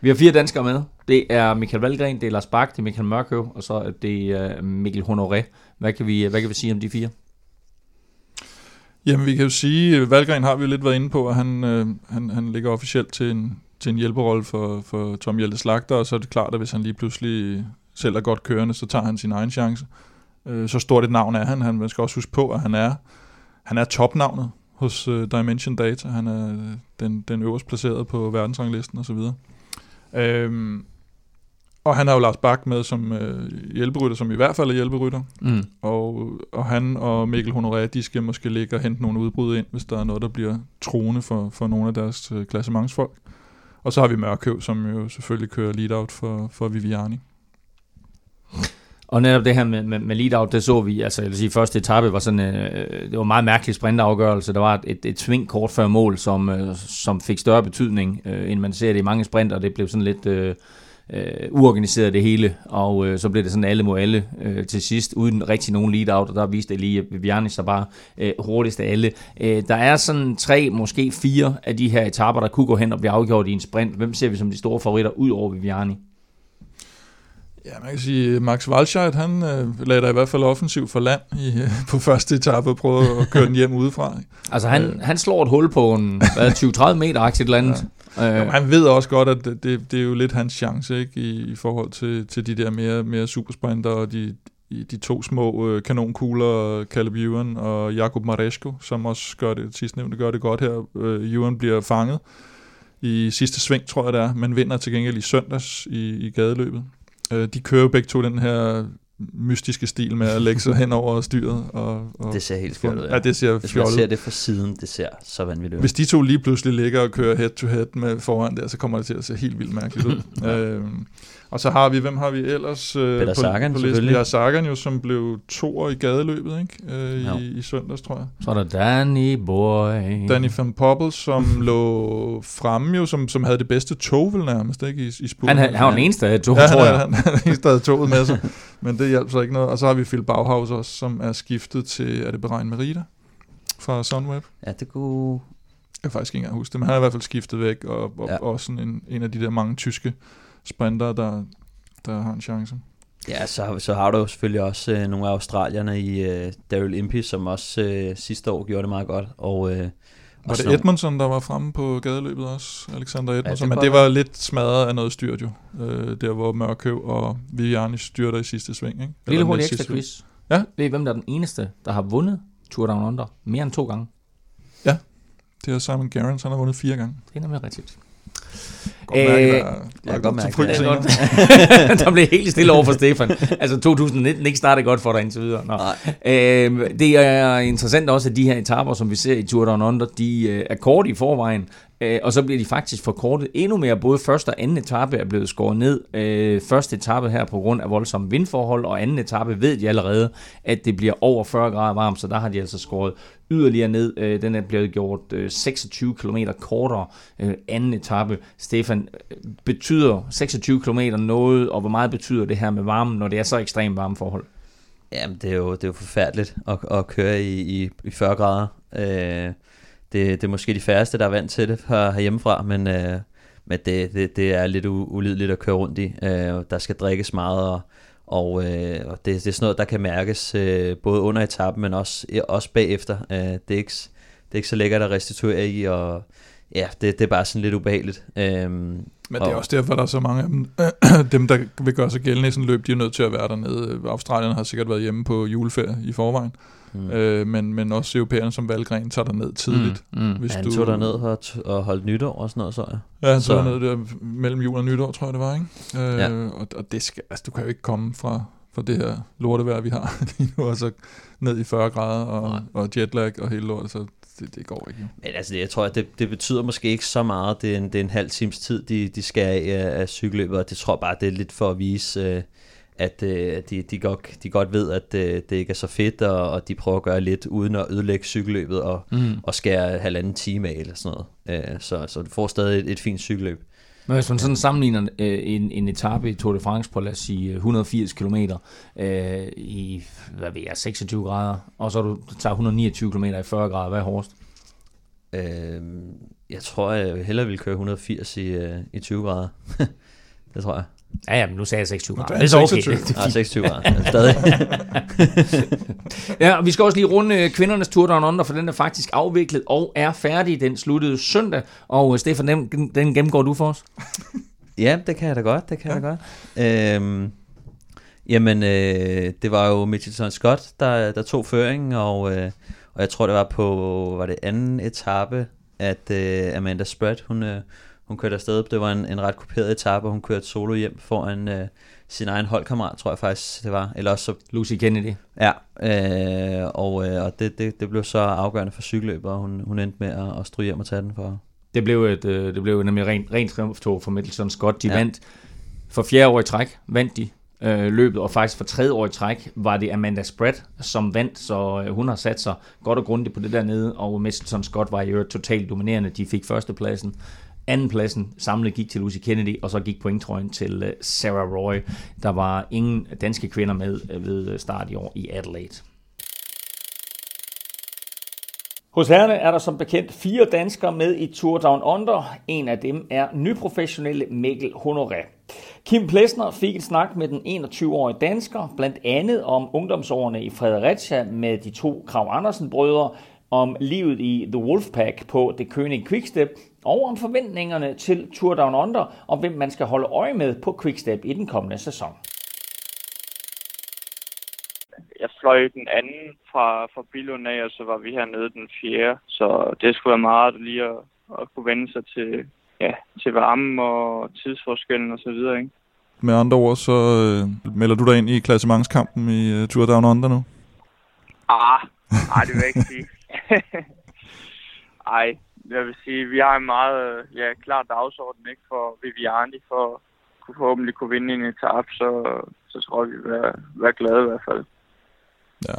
Vi har fire danskere med. Det er Michael Valgren, det er Lars Bak, det er Michael Mørkøv, og så er det uh, Mikkel Honoré. Hvad kan, vi, hvad kan vi sige om de fire? Jamen, vi kan jo sige, at Valgren har vi lidt været inde på, at han, øh, han, han ligger officielt til en, til en hjælperolle for, for Tom Hjelte Slagter, og så er det klart, at hvis han lige pludselig selv er godt kørende, så tager han sin egen chance. Øh, så stort et navn er han. han. Man skal også huske på, at han er, han er topnavnet hos øh, Dimension Data. Han er øh, den, den øverst placeret på verdensranglisten osv. Øhm, og han har jo Lars Bak med som øh, hjælperytter, som i hvert fald er hjælperytter. Mm. Og, og han og Mikkel Honoré, de skal måske ligge og hente nogle udbrud ind, hvis der er noget, der bliver troende for, for nogle af deres øh, klassementsfolk. Og så har vi Mørkøv, som jo selvfølgelig kører lead-out for, for Viviani. Og netop det her med, med, med lead-out, det så vi, altså jeg vil sige, første etape var sådan, øh, det var en meget mærkelig sprintafgørelse. Der var et, et sving kort før mål, som, øh, som fik større betydning, øh, end man ser det i mange sprinter. Det blev sådan lidt øh, øh, uorganiseret det hele, og øh, så blev det sådan alle mod alle øh, til sidst, uden rigtig nogen lead-out, og der viste Elia Viviani sig bare øh, hurtigst af alle. Øh, der er sådan tre, måske fire af de her etaper, der kunne gå hen og blive afgjort i en sprint. Hvem ser vi som de store favoritter ud over Viviani? Ja, man kan sige, Max Walscheid, han øh, lagde der i hvert fald offensiv for land i, øh, på første etape og prøvede at køre den hjem udefra. Altså han, øh. han slår et hul på en 20-30 meter aktie eller andet. Ja. Øh. han ved også godt, at det, det, det er jo lidt hans chance ikke, i, i forhold til, til de der mere, mere supersprinter og de, de to små øh, kanonkugler, Caleb Ewan og Jakob Maresco, som også gør det, sidstnævnte gør det godt her. Øh, Ewan bliver fanget i sidste sving, tror jeg det er, men vinder til gengæld i søndags i, i gadeløbet. Øh, de kører jo begge to den her mystiske stil med at lægge sig hen over styret. Og, og det ser helt fjollet ud. Ja. ja, det ser Hvis man ser det fra siden, det ser så vanvittigt ud. Hvis de to lige pludselig ligger og kører head to head med foran der, så kommer det til at se helt vildt mærkeligt ud. øhm, og så har vi, hvem har vi ellers? Øh, Peter Sagan på, på listen? Vi har Sagan jo, som blev toer i gadeløbet ikke? Øh, i, i søndags, tror jeg. Så er der Danny Boy. Danny van Poppel, som lå fremme jo, som, som havde det bedste tog vel nærmest, ikke? I, i Han, han, han var den eneste af tog, ja, tror jeg. Han, han, han, han havde toget med sig, men det hjalp så ikke noget. Og så har vi Phil Bauhaus også, som er skiftet til, er det Beregn Merida fra Sunweb? Ja, det kunne... Jeg kan faktisk ikke engang huske det, men han er i hvert fald skiftet væk, og, og ja. også sådan en, en af de der mange tyske sprinter, der, der har en chance. Ja, så, så har du jo selvfølgelig også øh, nogle af australierne i øh, Daryl Impey, som også øh, sidste år gjorde det meget godt. Og, øh, var det Edmondson, der var fremme på gadeløbet også? Alexander Edmondson, ja, det men det var lidt smadret af noget styrt jo. Øh, der hvor Mørkøv og Viviani styrter i sidste sving. Ikke? Lille hurtig ekstra quiz. Ja? Ved I, hvem der er den eneste, der har vundet Tour Down Under mere end to gange? Ja, det er Simon Gerrans, han har vundet fire gange. Det er nemlig rigtigt. Godt mærke, der, godt mærke det. der blev helt stille over for Stefan. Altså 2019 ikke startede godt for dig indtil videre. Nå. Øhm, det er interessant også, at de her etaper, som vi ser i Tour Down Under, de øh, er kort i forvejen, Øh, og så bliver de faktisk forkortet endnu mere. Både første og anden etape er blevet skåret ned. Øh, første etape her på grund af voldsomme vindforhold, og anden etape ved de allerede, at det bliver over 40 grader varmt, så der har de altså skåret yderligere ned. Øh, den er blevet gjort øh, 26 km kortere øh, anden etape. Stefan, øh, betyder 26 km noget, og hvor meget betyder det her med varmen, når det er så ekstremt varme forhold? Jamen, det er jo, det er jo forfærdeligt at, at køre i, i, i 40 grader. Øh, det, det er måske de færreste, der er vant til det her, herhjemmefra, men, øh, men det, det, det er lidt u, ulideligt at køre rundt i. Øh, der skal drikkes meget, og, og, øh, og det, det er sådan noget, der kan mærkes øh, både under etappen, men også, også bagefter. Øh, det, er ikke, det er ikke så lækkert at restituere i, og ja, det, det er bare sådan lidt ubehageligt. Øh, men det er også derfor, der er så mange af dem, dem, der vil gøre sig gældende i sådan løb, de er nødt til at være dernede. Australien har sikkert været hjemme på juleferie i forvejen. Mm. Øh, men, men også europæerne som valgren tager der ned tidligt. Mm. Mm. Hvis han du, tog der ned og, og holdt nytår og sådan noget, så jeg. Ja, han tog der ned der mellem jul og nytår, tror jeg det var, ikke? Øh, ja. og, og det skal, altså, du kan jo ikke komme fra, fra det her lortevejr, vi har lige nu, og så ned i 40 grader og, og jetlag og hele lortet, så det, det går ikke. Men altså, jeg tror, at det, det betyder måske ikke så meget. Det er en, det er en halv times tid, de, de skal af, af cykelløbet, og det tror jeg bare, det er lidt for at vise... Øh, at øh, de, de, godt, de godt ved, at øh, det ikke er så fedt, og, og de prøver at gøre lidt uden at ødelægge cykelløbet og, mm. og skære halvanden time af eller sådan noget. Øh, så, så du får stadig et, et fint cykelløb. Men hvis man sådan sammenligner øh, en, en etape i Tour de France på, lad os sige, øh, 180 km øh, i, hvad ved jeg, 26 grader, og så du tager 129 km i 40 grader, hvad er hårdest? Øh, jeg tror, jeg hellere vil køre 180 i, øh, i 20 grader. det tror jeg. Ja, ja, men nu sagde jeg 26 grader. Det er så okay. 26. Ja, 26 grader. Stadig. ja, og vi skal også lige runde øh, kvindernes Tour Down Under, for den er faktisk afviklet og er færdig. Den sluttede søndag, og øh, Stefan, den, den gennemgår du for os. ja, det kan jeg da godt, det kan ja. jeg da godt. Øhm, Jamen, øh, det var jo Mitchelson Scott, der, der tog føringen, og, øh, og jeg tror, det var på var det anden etape, at øh, Amanda Spratt, hun, øh, hun kørte afsted. Det var en, en ret kuperet etape, og hun kørte solo hjem foran øh, sin egen holdkammerat, tror jeg faktisk, det var. Eller også så, Lucy Kennedy. ja, øh, og, øh, og det, det, det blev så afgørende for cykelløb, og hun, hun endte med at, at stryge hjem og tage den for. Det blev et, øh, det blev nemlig rent, rent triumftog for Middleton Scott. De ja. Vandt for fjerde år i træk, vandt de øh, løbet, og faktisk for tredje år i træk var det Amanda Spratt, som vandt, så øh, hun har sat sig godt og grundigt på det der nede, og Middleton Scott var i øvrigt totalt dominerende. De fik førstepladsen. Andenpladsen samlet gik til Lucy Kennedy, og så gik pointtrøjen til øh, Sarah Roy. Der var ingen danske kvinder med øh, ved øh, start i år i Adelaide. Hos herrene er der som bekendt fire danskere med i Tour Down Under. En af dem er nyprofessionelle Mikkel Honoré. Kim Plesner fik en snak med den 21-årige dansker, blandt andet om ungdomsårene i Fredericia med de to Krav Andersen-brødre, om livet i The Wolfpack på det König Quickstep, og om forventningerne til Tour Down Under, og hvem man skal holde øje med på Quickstep i den kommende sæson. jeg fløj den anden fra, fra Billund af, og så var vi hernede den fjerde. Så det skulle være meget lige at, at kunne vende sig til, ja, til varmen og tidsforskellen og så videre, ikke? Med andre ord, så øh, melder du dig ind i klassementskampen i øh, Tour Down Under nu? Ah, nej, det vil jeg ikke sige. Ej, jeg vil sige, vi har en meget ja, klar dagsorden ikke, for Viviani, for at kunne forhåbentlig kunne vinde en etape, så, så tror jeg, vi vil være, være glade i hvert fald. Ja.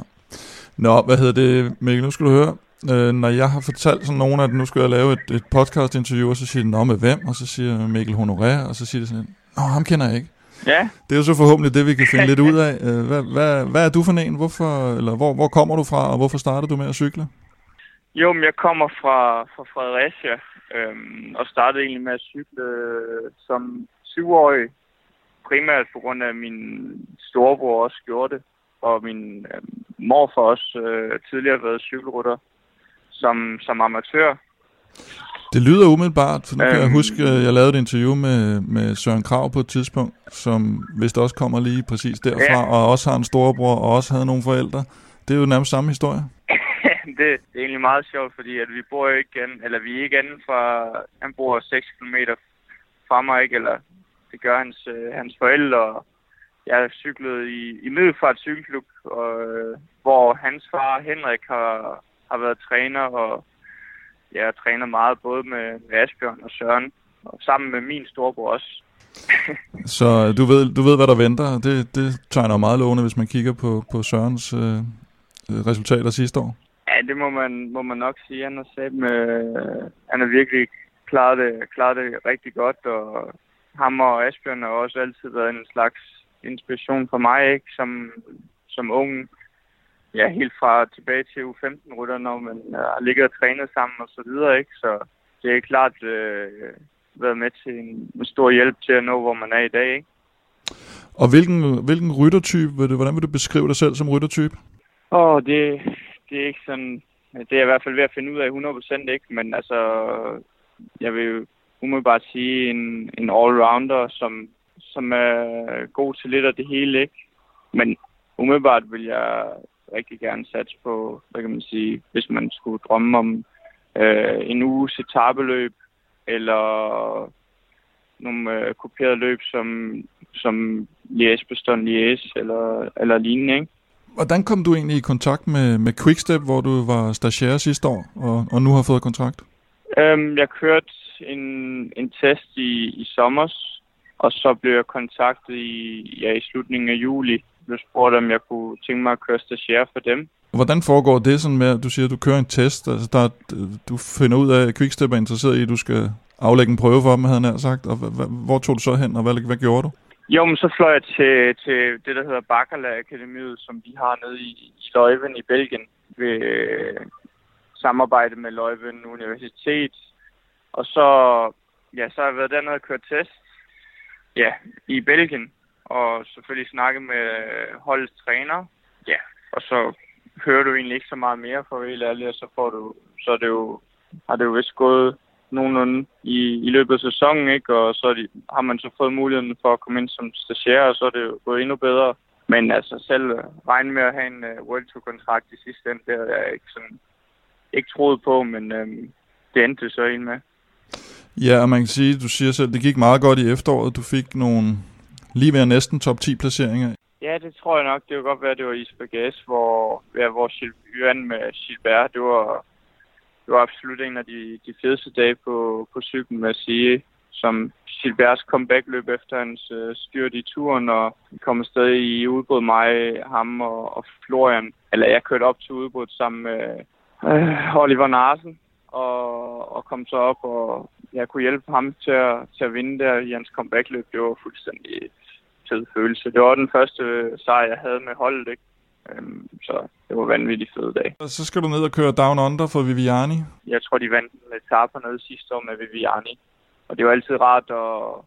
Nå, hvad hedder det, Mikkel, nu skal du høre. Øh, når jeg har fortalt sådan nogen, at nu skal jeg lave et, et podcast-interview, og så siger de, nå med hvem? Og så siger Mikkel Honoré, og så siger de sådan, nå, ham kender jeg ikke. Ja, Det er jo så forhåbentlig det, vi kan finde lidt ud af. Øh, Hvad, hvad, hvad er du for en? Hvorfor, eller hvor, hvor kommer du fra, og hvorfor startede du med at cykle? Jo, men jeg kommer fra, fra Fredericia, øhm, og startede egentlig med at cykle øh, som syvårig, primært på grund af min storebror også gjorde det, og min øh, morfar også øh, tidligere været cykelrytter som, som amatør. Det lyder umiddelbart, for nu kan jeg Øhm. huske, at jeg lavede et interview med, med Søren Krav på et tidspunkt, som vist også kommer lige præcis derfra, Ja. og også har en storebror, og også havde nogle forældre. Det er jo nærmest samme historie. det, det er egentlig meget sjovt, fordi at vi bor jo ikke an, eller vi er ikke anden fra, han bor 6 km fra mig, ikke? Eller det gør hans, øh, hans forældre, og jeg cyklede i, i Middelfart Cykelklub, og, øh, hvor hans far Henrik har, har været træner, og jeg træner meget både med, med Asbjørn og Søren, og sammen med min storebror også. Så du ved, du ved hvad der venter. Det, det tegner meget lovende, hvis man kigger på, på Sørens øh, resultater sidste år. Ja, det må man, må man nok sige. Han har, sat med, han har virkelig klaret det, klaret det rigtig godt, og ham og Asbjørn har også altid været en slags inspiration for mig, ikke? Som, som ung. Ja, helt fra tilbage til U15-rytter, når man øh, har ligget og trænet sammen og så videre, ikke? Så det er klart øh, været med til en, en stor hjælp til at nå, hvor man er i dag, ikke? Og hvilken, hvilken ryttertype, vil du, hvordan vil du beskrive dig selv som ryttertype? Åh, det, det er ikke sådan... Det er jeg i hvert fald ved at finde ud af 100% ikke, men altså... Jeg vil umiddelbart sige en, en all-rounder, som, som er god til lidt af det hele, ikke? Men umiddelbart vil jeg rigtig gerne satse på, hvad kan man sige, hvis man skulle drømme om øh, en uges etabeløb, eller nogle øh, kopierede løb som, som Liège-Beston-Liège, eller, eller lignende, ikke? Hvordan kom du egentlig i kontakt med, med Quickstep, hvor du var stagiaire sidste år, og, og nu har fået kontrakt? Øhm, jeg kørte en, en test i, i sommer, og så blev jeg kontaktet i, ja, i slutningen af juli. Jeg blev spurgt, om jeg kunne tænke mig at køre stagiaire for dem. Hvordan foregår det sådan med, at du siger, at du kører en test? Altså, der, du finder ud af, at Quickstep er interesseret i, at du skal aflægge en prøve for dem, havde han sagt. Og hvor tog du så hen, og hvad, hvad gjorde du? Jo, men så fløj jeg til, til det, der hedder Bakkala Akademiet, som de har nede i, i Leuven i Belgien, ved øh, samarbejde med Leuven Universitet. Og så, ja, så har jeg været dernede og kørt test ja, i Belgien, og selvfølgelig snakke med holdets træner. Ja, og så hører du egentlig ikke så meget mere for helt ærligt, og så får du, så er det jo, har det jo vist gået nogenlunde i, i løbet af sæsonen, ikke? Og så de, har man så fået muligheden for at komme ind som stagiaire, og så er det jo gået endnu bedre. Men altså selv regne med at have en uh, World Tour kontrakt i sidste ende, det havde jeg ikke sådan ikke troet på, men øhm, det endte så ind med. Ja, og man kan sige, du siger selv, det gik meget godt i efteråret. Du fik nogle lige ved næsten top 10 placeringer. Ja, det tror jeg nok. Det kan godt være, at det var i Spagas, hvor, ja, hvor Gilles med Gilbert, det var, det var absolut en af de, de fedeste dage på, på cyklen, vil at sige. Som Gilberts comeback-løb efter hans øh, styrt i turen, og vi kom afsted i udbrud mig, ham og, og Florian. Eller jeg kørte op til udbrud sammen med øh, Oliver Narsen, og, og kom så op, og jeg kunne hjælpe ham til at, til at vinde der i hans comeback-løb. Det var fuldstændig fed følelse. Det var den første øh, sejr, jeg havde med holdet, ikke? Øhm, så det var vanvittigt fed dag. Og så skal du ned og køre Down Under for Viviani. Jeg tror, de vandt en etape nede sidste år med Viviani. Og det var altid rart at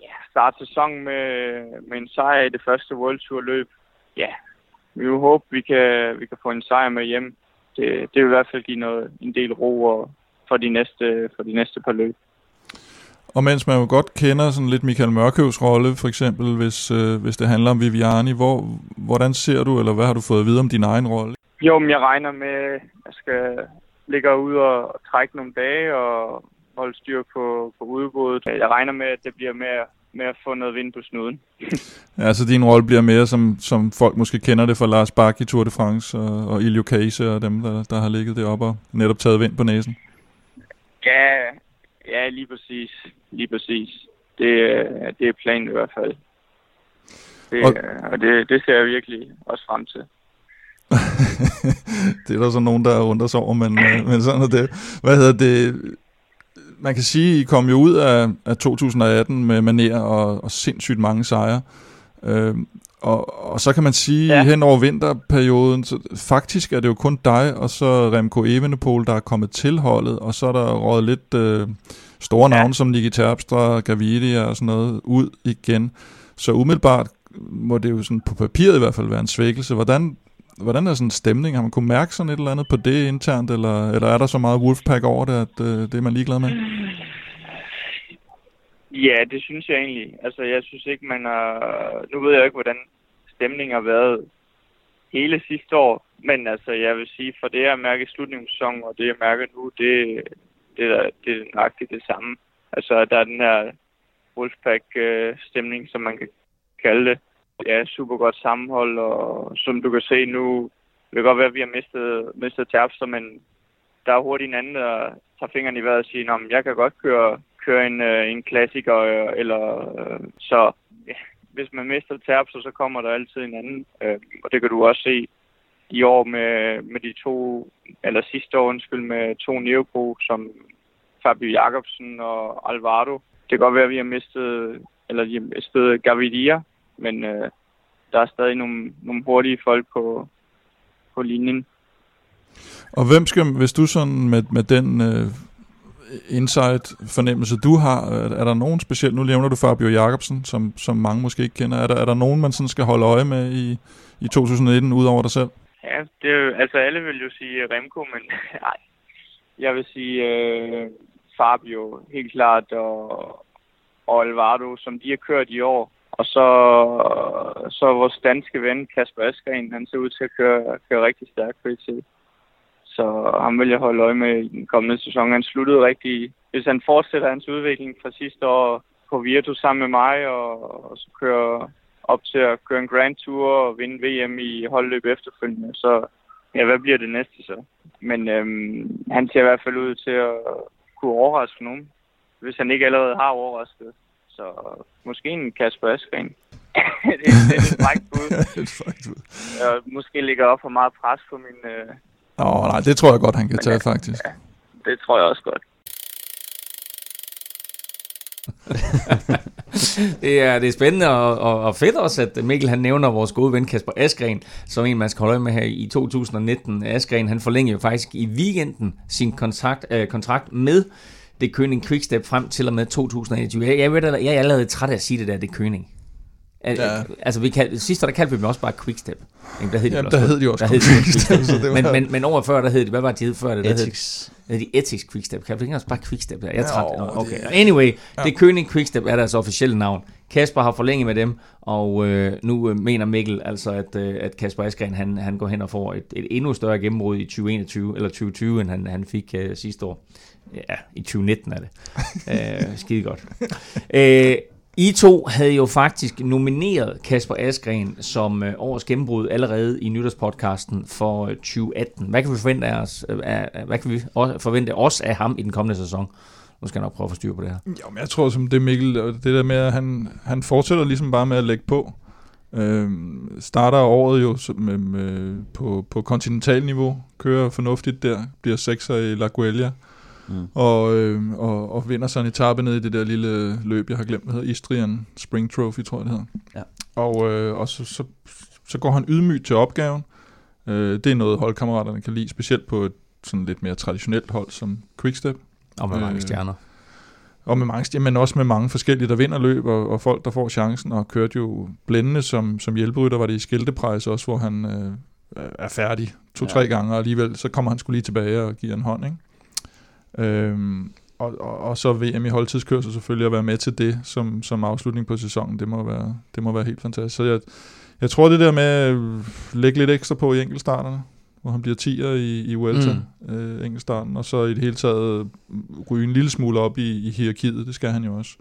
ja, starte sæsonen med, med en sejr i det første World Tour løb. Ja, vi vil håbe, vi kan, vi kan få en sejr med hjem. Det, det vil i hvert fald give noget, en del ro og, for, de næste, for de næste par løb. Og mens man jo godt kender sådan lidt Michael Mørkøvs rolle, for eksempel, hvis, øh, hvis det handler om Viviani, hvor, hvordan ser du, eller hvad har du fået at vide om din egen rolle? Jo, men jeg regner med, at jeg skal ligge ud og trække nogle dage og holde styr på, på udbruddet. Jeg regner med, at det bliver med, med at få noget vind på snuden. ja, så din rolle bliver mere, som, som folk måske kender det fra Lars Bak i Tour de France og, og Ilio Case og dem, der, der har ligget deroppe og netop taget vind på næsen. Ja, ja lige præcis. Lige præcis. Det, det er planen i hvert fald. Det, og, og det, det ser jeg virkelig også frem til. det er der så nogen, der undrer sig over, men, øh, men sådan er det. Hvad hedder det? Man kan sige, I kom jo ud af, af 2018 med maner og, og sindssygt mange sejre. Øh, og, og så kan man sige, ja. hen over vinterperioden, så faktisk er det jo kun dig og så Remco Evenepoel, der er kommet til holdet, og så er der rådet lidt øh, store navne ja. som Niki Terpstra, Gavidia og sådan noget ud igen. Så umiddelbart må det jo sådan på papiret i hvert fald være en svækkelse. Hvordan, hvordan er sådan en stemning? Har man kunne mærke sådan et eller andet på det internt, eller, eller er der så meget Wolfpack over det, at øh, det er man ligeglad med? Ja, det synes jeg egentlig. Altså, jeg synes ikke, man har... Nu ved jeg ikke, hvordan stemningen har været hele sidste år, men altså, jeg vil sige, for det jeg mærker i slutningen af sæsonen, og det jeg mærker nu, det, det, er, det er nøjagtigt det samme. Altså, der er den her Wolfpack-stemning, som man kan kalde det. Det er super godt sammenhold, og som du kan se nu, det kan godt være, at vi har mistet, mistet Terpster, men der er hurtigt en anden, der tager fingrene i vejret og siger, at jeg kan godt køre, køre en, øh, en klassiker, øh, eller øh, så ja, hvis man mister Terpster, så kommer der altid en anden, øh, og det kan du også se i år med, med de to, eller sidste år undskyld, med to Neopro, som Fabio Jacobsen og Alvaro. Det kan godt være, at vi har mistet, eller de har mistet Gaviria, men øh, der er stadig nogle, nogle hurtige folk på, på linjen. Og hvem skal, hvis du sådan med, med den øh, insight-fornemmelse, du har, er, der nogen specielt, nu nævner du Fabio Jacobsen, som, som mange måske ikke kender, er der, er der nogen, man sådan skal holde øje med i, i 2019, udover dig selv? Ja, det er jo, altså alle vil jo sige Remco, men nej, jeg vil sige øh, Fabio helt klart, og, og Alvaro, som de har kørt i år. Og så, så vores danske ven Kasper Askren, han ser ud til at køre, køre rigtig stærkt PT. Så ham vil jeg holde øje med i den kommende sæson. Han sluttede rigtig... Hvis han fortsætter hans udvikling fra sidste år på Virtus sammen med mig, og, og så kører op til at køre en Grand Tour og vinde VM i holdløb efterfølgende, så ja, hvad bliver det næste så? Men øhm, han ser i hvert fald ud til at kunne overraske nogen, hvis han ikke allerede har overrasket. Så måske en Kasper Askren. det, det er et frækt bud. et frækt bud. Jeg måske ligger op for meget pres på min... Øh... Åh, oh, nej, det tror jeg godt, han kan Men, tage, faktisk. Ja, det tror jeg også godt. det, er, det er spændende og, og, og fedt også, at Mikkel han nævner vores gode ven Kasper Askren, som en man skal holde med her i 2019. Askren han forlænger jo faktisk i weekenden sin kontrakt, øh, kontrakt med det Køning Quickstep frem til og med 2021. Jeg, jeg, jeg, jeg er allerede træt af at sige det der, det Køning. Ja. Altså, vi kald, sidst der kaldte vi dem også bare Quickstep. Jamen, der hed de ja, der hed de også der hed de Quickstep. så det var... men, men, men over før, der hed de, hvad var det, de hed før det? Der Ethics. Hed, de Ethics Quickstep. Kan vi ikke også bare Quickstep? Jeg er træt. Ja, okay. Det... Anyway, ja. det Køning Quickstep er deres officielle navn. Kasper har forlænget med dem, og øh, nu øh, mener Mikkel altså, at, øh, at Kasper Askren han, han går hen og får et, et endnu større gennembrud i 2021, eller 2020, end han, han fik øh, sidste år. Ja, i 2019 er det. øh, skide godt. Øh, i to havde jo faktisk nomineret Kasper Askren som øh, årets gennembrud allerede i nytårspodcasten for øh, 2018. Hvad kan vi forvente af os, øh, af, hvad kan vi forvente os af ham i den kommende sæson? Nu skal jeg nok prøve at få styr på det her. Jo, men jeg tror som det Mikkel, det der med, at han, han fortsætter ligesom bare med at lægge på. Øhm, starter året jo som- med, med, på, på kontinentalniveau, kører fornuftigt der, bliver sekser i La Guelia, Mm. og, øh, og, og vinder sådan en etape ned i det der lille løb, jeg har glemt, hvad hedder Istrian Spring Trophy, tror jeg det hedder. Ja. Og, øh, og så, så, så går han ydmygt til opgaven. Øh, det er noget holdkammeraterne kan lide, specielt på et sådan lidt mere traditionelt hold som Quickstep. Og med mange Øh, stjerner. Og med mange, stjerner, men også med mange forskellige, der vinder løb, og, og folk, der får chancen, og kørte jo blændende som, som hjælperytter, var det i Skilteprejs også, hvor han øh, er færdig to-tre Ja. gange, og alligevel så kommer han skulle lige tilbage og giver en hånd, ikke? Øhm, og, og, og, så VM i holdtidskørsel selvfølgelig at være med til det som, som afslutning på sæsonen, det må være, det må være helt fantastisk. Så jeg, jeg tror det der med at lægge lidt ekstra på i enkeltstarterne, hvor han bliver 10'er i, i Vuelta, mm. øh, enkeltstarten, og så i det hele taget ryge en lille smule op i, i hierarkiet, det skal han jo også.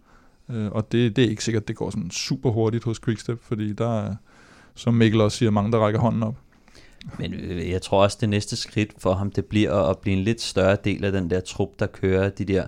Øh, og det, det er ikke sikkert, det går sådan super hurtigt hos Quickstep, fordi der er, som Mikkel også siger, mange, der rækker hånden op. Men øh, jeg tror også, det næste skridt for ham, det bliver at, at blive en lidt større del af den der trup, der kører de der...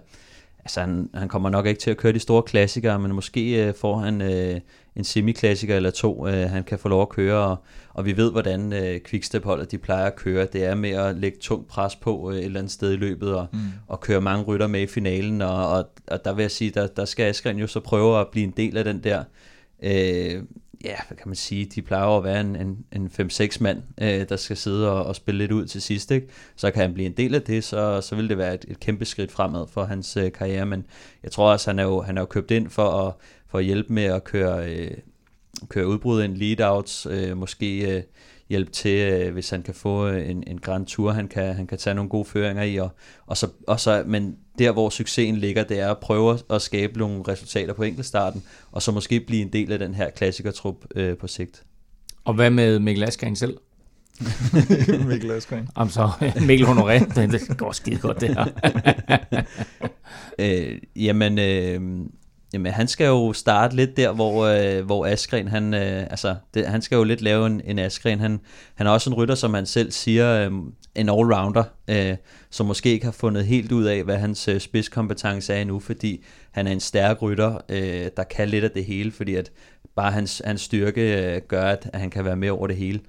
Altså, han, han kommer nok ikke til at køre de store klassikere, men måske øh, får han øh, en semiklassiker eller to, øh, han kan få lov at køre, og, og vi ved, hvordan øh, Quickstep-holdet de plejer at køre. Det er med at lægge tung pres på øh, et eller andet sted i løbet, og, mm. og køre mange rytter med i finalen, og, og, og der vil jeg sige, der, der skal Askren jo så prøve at blive en del af den der... Øh, ja, hvad kan man sige, de plejer at være en, en, en 5-6 mand, øh, der skal sidde og, og spille lidt ud til sidst, ikke? Så kan han blive en del af det, så, så vil det være et, et kæmpe skridt fremad for hans øh, karriere, men jeg tror også, han er jo, han er jo købt ind for at, for at hjælpe med at køre, øh, køre udbrud ind, lead-outs, øh, måske øh, hjælpe til, øh, hvis han kan få øh, en, en Grand Tour, han kan, han kan tage nogle gode føringer i, og, og så, og så, men der hvor succesen ligger, det er at prøve at skabe nogle resultater på enkeltstarten, og så måske blive en del af den her klassikertrup øh, på sigt. Og hvad med Mikkel Askren selv? Mikkel Askren. Om så Mikkel Honoré, det, det går skide godt det her. Øh, jamen, øh, jamen, han skal jo starte lidt der, hvor, øh, hvor Askren, han, øh, altså, det, han skal jo lidt lave en, en Askren. Han, han er også en rytter, som han selv siger, øh, en allrounder, øh, som måske ikke har fundet helt ud af, hvad hans øh, spidskompetence er endnu, fordi han er en stærk rytter, øh, der kan lidt af det hele, fordi at bare hans, hans styrke øh, gør, at, at han kan være med over det hele.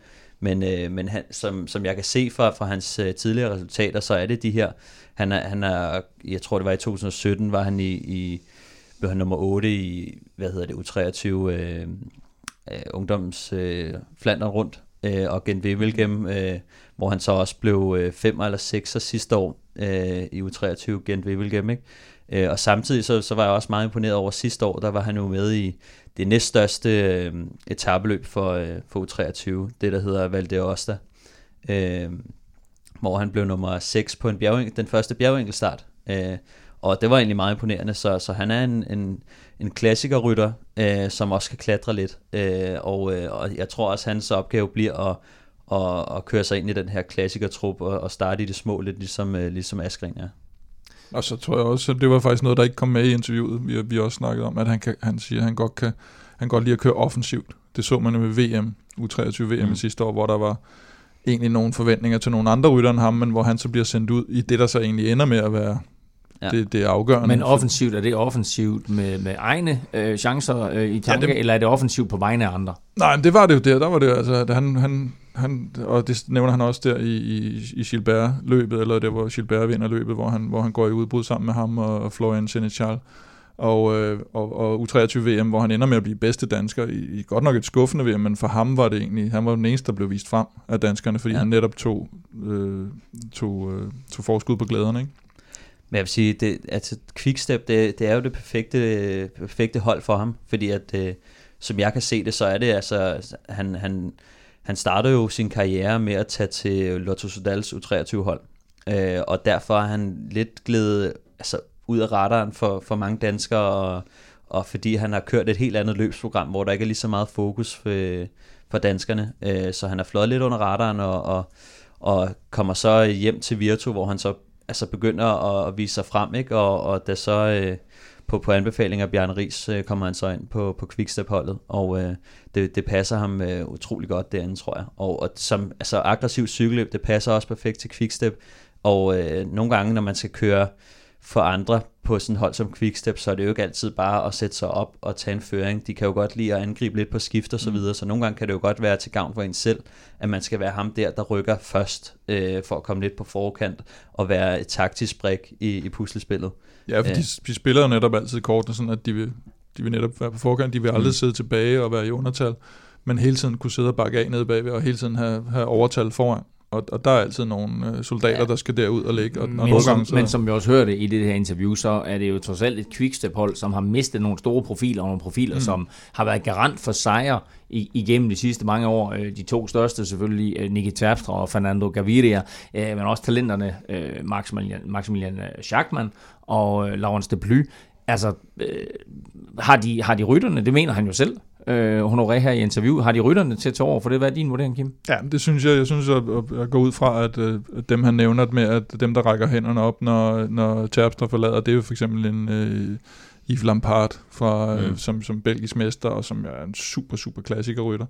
Men, øh, men han, som, som jeg kan se fra, fra hans øh, tidligere resultater, så er det de her, han er, han er, jeg tror det var i 2017, var han i, i blev han nummer 8 i, hvad hedder det, U23 øh, øh, ungdoms øh, Flandern rundt, øh, og Gent Wevelgem, øh, hvor han så også blev øh, eller 6 sidste år øh, i U23 Gent Wevelgem, ikke? Øh, og samtidig så, så var jeg også meget imponeret over sidste år, der var han jo med i det næststørste øh, etabeløb for, øh, for U23, det der hedder Val d'Aosta, øh, hvor han blev nummer 6 på en bjerg, den første bjergenkelstart. Øh, og det var egentlig meget imponerende, så, så han er en, en, en klassikerrytter, øh, som også kan klatre lidt. Øh, og, øh, og jeg tror også, at hans opgave bliver at, at, at køre sig ind i den her klassikertrup og, og starte i det små, lidt ligesom, øh, ligesom Askren er. Og så tror jeg også, at det var faktisk noget, der ikke kom med i interviewet. Vi, vi også snakket om, at han, kan, han siger, at han godt kan han godt lide at køre offensivt. Det så man jo ved VM, U23 VM mm. sidste år, hvor der var egentlig nogle forventninger til nogle andre rytter end ham, men hvor han så bliver sendt ud i det, der så egentlig ender med at være Ja. det, det afgørende. Men offensivt, er det offensivt med, med egne øh, chancer øh, i tanke, ja, det- eller er det offensivt på vegne af andre? Nej, men det var det jo der. Der var det jo, altså, at han, han, han, og det nævner han også der i, i, i Gilbert-løbet, eller der hvor Gilbert vinder løbet, hvor han, hvor han går i udbrud sammen med ham og, og Florian Senechal. Og, øh, og, og U23 VM, hvor han ender med at blive bedste dansker i, i godt nok et skuffende VM, men for ham var det egentlig, han var den eneste, der blev vist frem af danskerne, fordi ja. han netop tog, øh, tog, øh, tog forskud på glæderne, ikke? Men jeg vil sige, det, altså Quickstep, det, det er jo det perfekte, perfekte hold for ham, fordi at, øh, som jeg kan se det, så er det altså, han, han, han starter jo sin karriere med at tage til Lotto Sudals U23-hold, øh, og derfor er han lidt glædet altså, ud af radaren for, for mange danskere, og, og fordi han har kørt et helt andet løbsprogram, hvor der ikke er lige så meget fokus for, for danskerne, øh, så han er flot lidt under radaren, og, og, og kommer så hjem til Virtu, hvor han så altså begynder at, at vise sig frem, ikke? Og, og da så øh, på, på anbefaling af Bjarne Ries øh, kommer han så ind på, på Quickstep-holdet, og øh, det, det passer ham øh, utrolig godt derinde, tror jeg. Og, og som altså, aggressiv cykelløb, det passer også perfekt til Quickstep, og øh, nogle gange, når man skal køre for andre på sådan hold som Quickstep, så er det jo ikke altid bare at sætte sig op og tage en føring. De kan jo godt lide at angribe lidt på skift og så mm. videre, så nogle gange kan det jo godt være til gavn for en selv, at man skal være ham der, der rykker først, øh, for at komme lidt på forkant og være et taktisk brik i, i puslespillet. Ja, for de, de spiller jo netop altid kortene, sådan at de vil, de vil netop være på forkant, de vil aldrig mm. sidde tilbage og være i undertal, men hele tiden kunne sidde og bakke af nede bagved, og hele tiden have, have overtal foran og, og der er altid nogle øh, soldater, ja. der skal derud og ligge. Og, men, og nogle som, gange, så... men som vi også hørte i det her interview, så er det jo trods alt et quickstep-hold, som har mistet nogle store profiler, og nogle profiler, mm. som har været garant for sejre i, igennem de sidste mange år. Øh, de to største selvfølgelig, øh, Niki Terpstra og Fernando Gaviria, men også talenterne Maximilian, Maximilian Schachmann og Laurens de Ply. Altså, har, de, har de rytterne? Det mener han jo selv øh, Honoré her i interview. Har de rytterne til at tage over for det? Hvad er din vurdering, Kim? Ja, det synes jeg. Jeg synes, at, at gå ud fra, at, at dem han nævner med, at dem, der rækker hænderne op, når, når Terpstra forlader, det er jo for eksempel en uh, Yves Lampard, fra, mm. som, som belgisk mester, og som er en super, super klassikerrytter.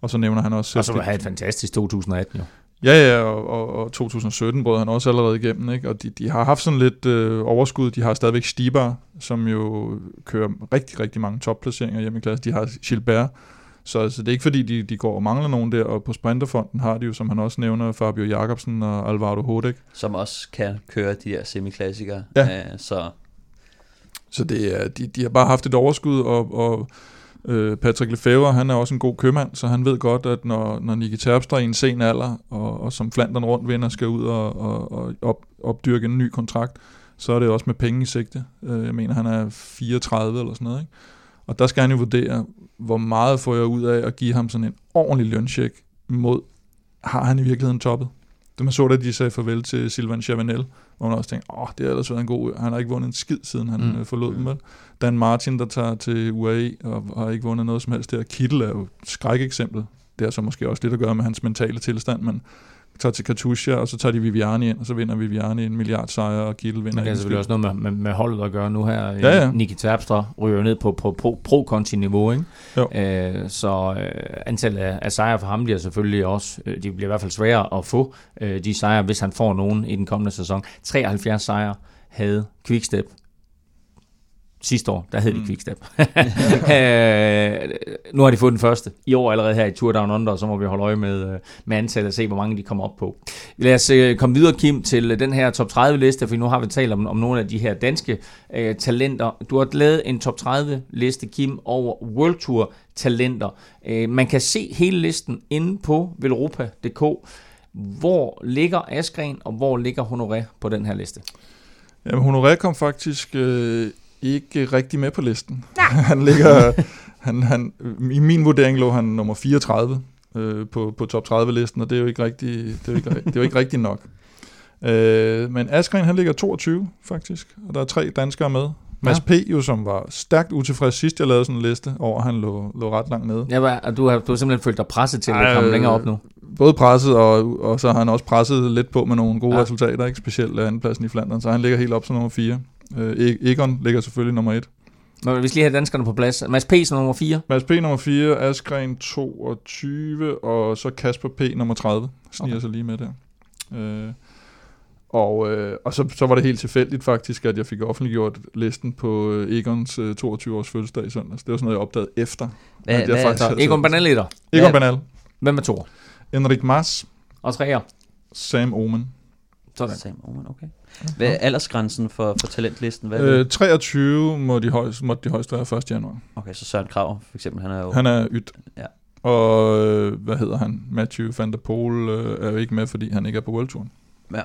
Og så nævner han også... Og så have et fantastisk 2018 jo. Ja, ja, og, og, og 2017 brød han også allerede igennem, ikke? og de, de har haft sådan lidt øh, overskud. De har stadigvæk Stibar, som jo kører rigtig, rigtig mange topplaceringer hjemme i klasse. De har Gilbert, så altså, det er ikke fordi, de, de går og mangler nogen der, og på Sprinterfonden har de jo, som han også nævner, Fabio Jacobsen og Alvaro Hodek. Som også kan køre de der semiklassikere. Ja. Uh, så så det er, de, de har bare haft et overskud, og, og Øh, Patrick Lefebvre, han er også en god købmand, så han ved godt, at når, når Nicky Terpstra i en sen alder, og, og som Flandern rundt vinder, skal ud og, og, og op, opdyrke en ny kontrakt, så er det også med penge i sigte. Øh, jeg mener, han er 34 eller sådan noget. Ikke? Og der skal han jo vurdere, hvor meget får jeg ud af at give ham sådan en ordentlig løncheck mod, har han i virkeligheden toppet? Det man så, da de sagde farvel til Silvan Chavanel, hvor man også tænkte, åh, det har ellers været en god Han har ikke vundet en skid, siden han mm. Øh, forlod dem. Dan Martin, der tager til UAE og har ikke vundet noget som helst der. Kittel er jo et skrækeksempel. Det har så måske også lidt at gøre med hans mentale tilstand, men tager til Katusha, og så tager de Viviani ind, og så vinder Viviani en milliard sejr, og Kittel vinder det er selvfølgelig også noget med, med, med holdet at gøre nu her. Ja, ja. Niki Terpstra ryger ned på, på, på pro-konti-niveau, ikke? Jo. Øh, så øh, antallet af, af sejre for ham bliver selvfølgelig også, øh, de bliver i hvert fald sværere at få øh, de sejre, hvis han får nogen i den kommende sæson. 73 sejre havde Quickstep sidste år, der hed det mm. Quickstep. øh, nu har de fået den første. I år allerede her i Tour Down Under, så må vi holde øje med, øh, med antallet og se, hvor mange de kommer op på. Lad os øh, komme videre, Kim, til den her top 30 liste, for nu har vi talt om, om nogle af de her danske øh, talenter. Du har lavet en top 30 liste, Kim, over World Tour talenter. Øh, man kan se hele listen inde på velropa.dk. Hvor ligger Askren, og hvor ligger Honoré på den her liste? Jamen, Honoré kom faktisk øh, ikke rigtig med på listen. han ligger, han, han, I min vurdering lå han nummer 34 øh, på, på top 30-listen, og det er jo ikke rigtig, det er jo ikke, det er jo ikke rigtig nok. Øh, men Askren, han ligger 22 faktisk, og der er tre danskere med. Mads ja. P. jo, som var stærkt utilfreds sidst, jeg lavede sådan en liste over, han lå, lå ret langt nede. Ja, og du har, du har simpelthen følt dig presset til at komme længere op nu? Både presset, og, og så har han også presset lidt på med nogle gode ja. resultater, ikke specielt andenpladsen i Flandern, så han ligger helt op som nummer 4. Øh, Egon ligger selvfølgelig nummer 1. Nå, vi skal lige have danskerne på plads. Mads P. som nummer 4. Mads P. nummer 4, Askren 22, og så Kasper P. nummer 30. Sniger okay. sig lige med der. Øh, og, øh, og så, så var det helt tilfældigt faktisk, at jeg fik offentliggjort listen på øh, Egons øh, 22-års fødselsdag i søndags. Det var sådan noget, jeg opdagede efter. Hvad, at jeg hvad, faktisk Egon Banal Egon hvad, Banal. Hvem er to? Enrik Mas. Og treer? Sam Omen. Sådan. Sam Omen, okay. Hvad er aldersgrænsen for, for talentlisten? Hvad øh, 23 må de højst, måtte de højst være 1. januar. Okay, så Søren Krav for eksempel, han er jo... Han er ydt. Ja. Og øh, hvad hedder han? Matthew van der Poel øh, er jo ikke med, fordi han ikke er på World Touren. Ja.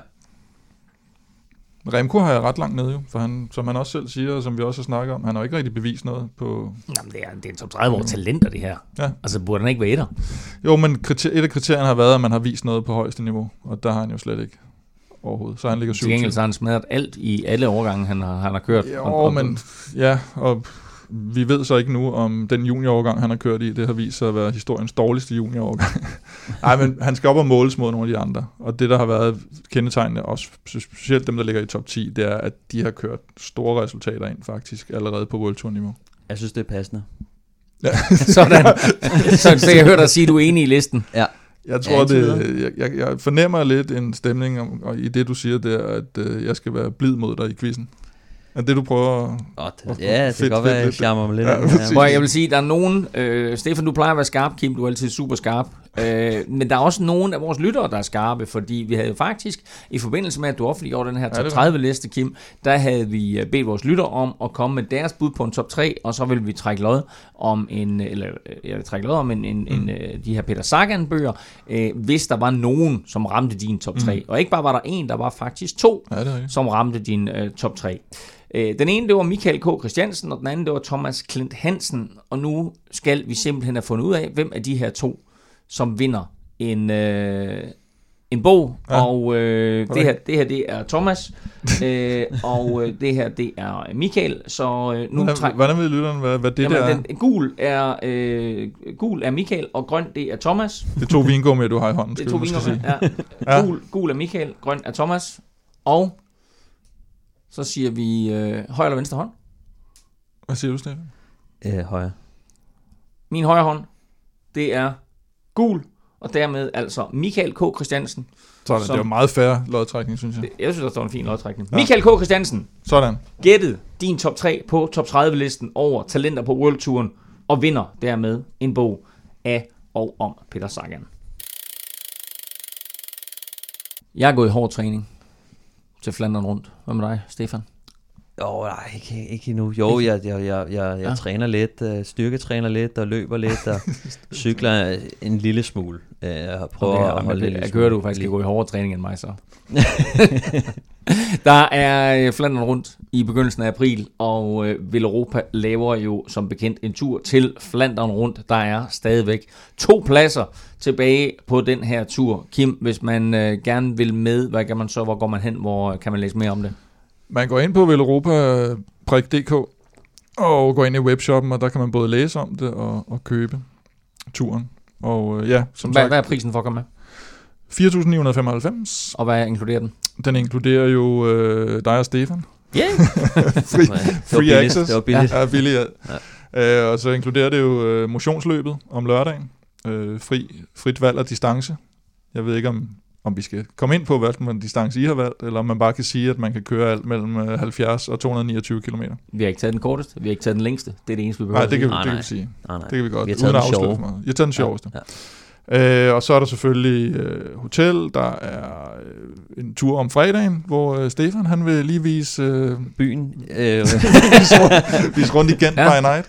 Remco har jeg ret langt nede jo, for han, som han også selv siger, og som vi også har snakket om, han har ikke rigtig bevist noget på... Jamen, det er, det er en top 30 år talenter, det her. Ja. Altså, burde han ikke være etter? Jo, men kriter, et af kriterierne har været, at man har vist noget på højeste niveau, og der har han jo slet ikke overhovedet. Så han ligger 7 Til gengæld så har han smadret alt i alle overgange, han har, han har kørt. Jo, og, og, men ja, og vi ved så ikke nu, om den juniorårgang, han har kørt i, det har vist sig at være historiens dårligste juniorårgang. Nej, men han skal op og måles mod nogle af de andre. Og det, der har været kendetegnende, også specielt dem, der ligger i top 10, det er, at de har kørt store resultater ind faktisk allerede på World Tour niveau. Jeg synes, det er passende. Sådan. så, så jeg hørte dig sige, at du er enig i listen. Ja. Jeg tror, indtil det, jeg, jeg, jeg fornemmer lidt en stemning om, og i det, du siger der, at øh, jeg skal være blid mod dig i quizzen. Er det, du prøver? Oh, det, ja, det Fedt, kan godt være, at jeg charmer mig lidt. Ja, Ja. Hvor jeg vil sige, der er nogen... Øh, Stefan, du plejer at være skarp, Kim. Du er altid super skarp. Øh, men der er også nogen af vores lyttere, der er skarpe, fordi vi havde jo faktisk, i forbindelse med, at du offentliggjorde den her top var- 30 liste, Kim, der havde vi øh, bedt vores lyttere om at komme med deres bud på en top 3, og så ville vi trække lod om en, eller øh, jeg trække lod om en, en, en, øh, de her Peter Sagan-bøger, øh, hvis der var nogen, som ramte din top 3. Og ikke bare var der en, der var faktisk to, Ja, det som ramte din øh, top 3. Øh, den ene, det var Michael K. Christiansen, og den anden, det var Thomas Klint Hansen. Og nu skal vi simpelthen have fundet ud af, hvem af de her to, som vinder en, øh, en bog. Ja. Og øh, det, her, det her, det er Thomas, øh, og øh, det her, det er Michael. Så øh, nu Hvordan, træk, hvordan ved lytteren, hvad, hvad det Jamen, der er? den, gul, er, øh, gul er Michael, og grøn, det er Thomas. Det er to vingummier, du har i hånden, Det er vi to. Ja. Ja. Gul, gul er Michael, grøn er Thomas. Og så siger vi øh, højre eller venstre hånd. Hvad siger du, Stefan? Øh, højre. Min højre hånd, det er gul, og dermed altså Michael K. Christiansen. Sådan, Som- det var meget færre lodtrækning, synes jeg. Det- Jeg synes, der står en fin lodtrækning. Ja. Michael K. Christiansen Sådan. gættede din top 3 på top 30-listen over talenter på World Touren, og vinder dermed en bog af og om Peter Sagan. Jeg er gået i hård træning til Flandern rundt. Hvad med dig, Stefan? Jo, nej, ikke, ikke endnu. Jo, jeg, jeg, jeg, jeg, jeg Ja. træner lidt, øh, styrketræner lidt, og løber lidt, og cykler en lille smule. Øh, Jeg prøver Okay, at holde det, det jeg lille kører, du faktisk lige- gå i hårdere træning end mig så. der er øh, Flandern rundt i begyndelsen af april, og øh, Villeuropa laver jo som bekendt en tur til Flandern rundt. Der er stadigvæk to pladser tilbage på den her tur. Kim, hvis man øh, gerne vil med, hvad kan man så? Hvor går man hen? Hvor kan man læse mere om det? Man går ind på veleuropa.dk og går ind i webshoppen, og der kan man både læse om det og, og købe turen. Og øh, ja, som Hvad, sagt, hvad er prisen for at komme med? 4.995. Og hvad inkluderer den? Den inkluderer jo øh, dig og Stefan. Yeah. Free, Det var free billigt, access. Det var billigt. Ja, billigt, ja. Øh, og så inkluderer det jo øh, motionsløbet om lørdagen. Øh, fri, frit valg af distance. Jeg ved ikke, om, om vi skal komme ind på, hvilken distance I har valgt, eller om man bare kan sige, at man kan køre alt mellem øh, 70 og 229 km. Vi har ikke taget den korteste, vi har ikke taget den længste. Det er det eneste, vi behøver Nej, det kan, vi, det kan vi sige. Nej, nej. Det kan vi godt, Vi har taget uden den sjove. for. Jeg har taget den sjoveste. Ja. Øh, og så er der selvfølgelig øh, hotel, der er øh, en tur om fredagen, hvor øh, Stefan han vil lige vise, øh, Byen. Øh, vise, rundt, i Gent Ja. ja. by night.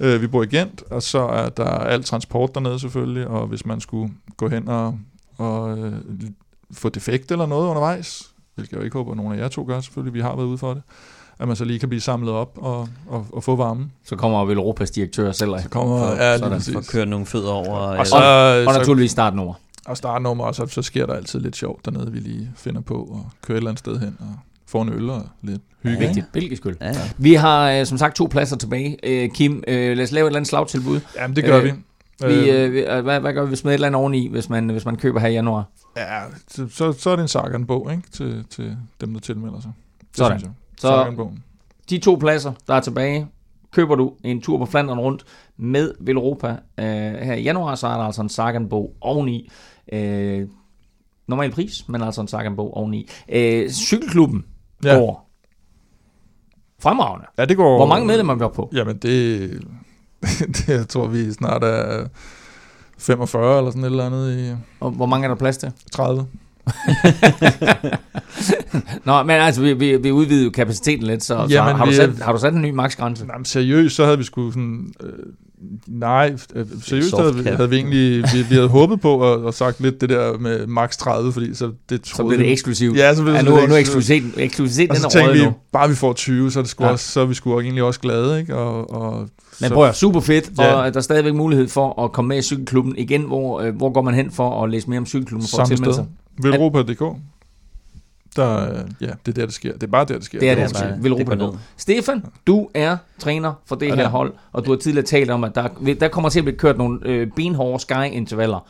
Øh, vi bor i Gent, og så er der alt transport dernede selvfølgelig, og hvis man skulle gå hen og, og øh, få defekt eller noget undervejs, hvilket jeg jo ikke håber, at nogen af jer to gør selvfølgelig, vi har været ude for det, at man så lige kan blive samlet op og, og, og få varmen. Så kommer Villeuropas direktør selv. Så kommer, For- ja, sådan. for at køre nogle fødder over. Og Og så, Og så, naturligvis startnummer. og startnummer, og så, så sker der altid lidt sjovt dernede, vi lige finder på og kører et eller andet sted hen og får en øl og lidt hygge. Ja. Vigtigt. Belgisk øl. ja, ja. Vi har øh, som sagt to pladser tilbage. Øh, Kim, øh, lad os lave et eller andet slagtilbud. Jamen, det gør Øh, vi. Vi, øh, vi- øh, hvad, hvad gør vi, hvis med et eller andet oveni, hvis man, hvis man køber her i januar? ja, så, så, er det en Sagan-bog, ikke? Til, til dem, der tilmelder sig. Det Sådan. synes jeg. Så de to pladser, der er tilbage, køber du en tur på Flandern rundt med Villeuropa øh, her i januar, så er der altså en Sagan-bog oveni. Øh, normal pris, men altså en Sagan-bog oveni. Øh, cykelklubben ja. Går fremragende. ja, det går... Hvor mange medlemmer er vi oppe på? Jamen, det, det... Jeg tror, vi snart er 45 eller sådan et eller andet i Og hvor mange er der plads til? 30. Nå, men altså, vi, vi, vi udvider jo kapaciteten lidt, så, så Jamen, har, du vi- sat, har du sat en ny maksgrænse? Jamen, seriøst, så havde vi sgu sådan... Øh, nej, øh, seriøst havde, havde vi egentlig... Vi, vi havde håbet på at, at sagt lidt det der med max 30, fordi så det Så troede bliver det vi- eksklusivt. Ja, så blev Ja, det nu, lidt nu er eksklusivt. eksklusiviteten, eksklusiviteten Og så tænkte vi, nu. bare vi får 20, så er, det sgu Ja. ja. også, så er vi sgu egentlig også glade, ikke? Og, og Men så, prøv at super fedt, Ja. og der er stadigvæk mulighed for at komme med i cykelklubben igen. Hvor, øh, hvor går man hen for at læse mere om cykelklubben for at samme tilmelde sted. Velropa.dk Der, ja, det er der, det sker. Det er bare der, det sker. Det er det, der sige. sker. Vil det Europa ned. Stefan, du er træner for det Ja, her det er. hold, og du har tidligere talt om, at der, der kommer til at blive kørt nogle øh, benhårde sky-intervaller.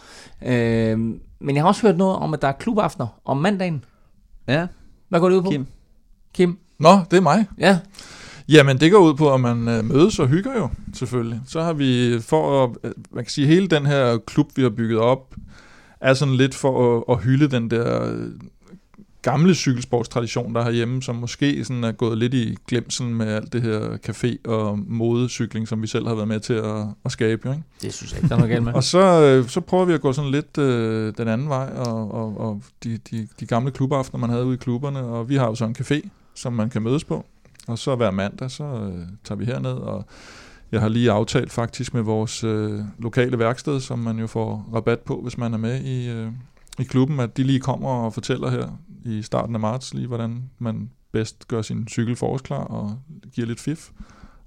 Øh, men jeg har også hørt noget om, at der er klubaftener om mandagen. Ja, Hvad går det ud på? Kim. Kim? Nå, det er mig. Ja, Jamen, det går ud på, at man øh, mødes og hygger jo, selvfølgelig. Så har vi, for at, øh, man kan sige, hele den her klub, vi har bygget op, er sådan lidt for at, at hylde den der øh, gamle cykelsportstradition, der er herhjemme, som måske sådan er gået lidt i glemsel med alt det her café- og modecykling, som vi selv har været med til at, at skabe. Jo, ikke? det synes jeg ikke, der er noget galt med. Og så, øh, så prøver vi at gå sådan lidt øh, den anden vej, og, og, og de, de, de gamle klubaftener, man havde ude i klubberne, og vi har jo så en café, som man kan mødes på. Og så hver mandag, så øh, tager vi herned, og jeg har lige aftalt faktisk med vores øh, lokale værksted, som man jo får rabat på, hvis man er med i, øh, i klubben, at de lige kommer og fortæller her i starten af marts, lige hvordan man bedst gør sin cykel forårsklar og giver lidt fif.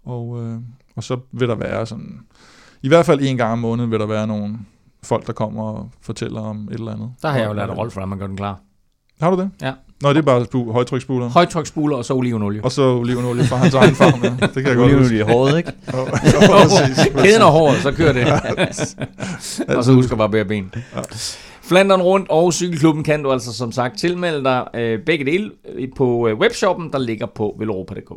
Og, øh, og så vil der være sådan, i hvert fald en gang om måneden vil der være nogle folk, der kommer og fortæller om et eller andet. Der har jeg jo lært af Rolf, hvordan man gør den klar. Har du det? Ja. Nå, det er bare spu- højtryksspuler. Højtryksspuler og så olivenolie. Og så olivenolie fra hans egen farm, ja. Det kan jeg godt huske. i håret, ikke? Jo, jo, præcis, præcis. Kæden og håret, så kører det. og så husk at barbere ben. Flanderen rundt og cykelklubben kan du altså som sagt tilmelde dig øh, begge dele øh, på øh, webshoppen, der ligger på velropa.dk.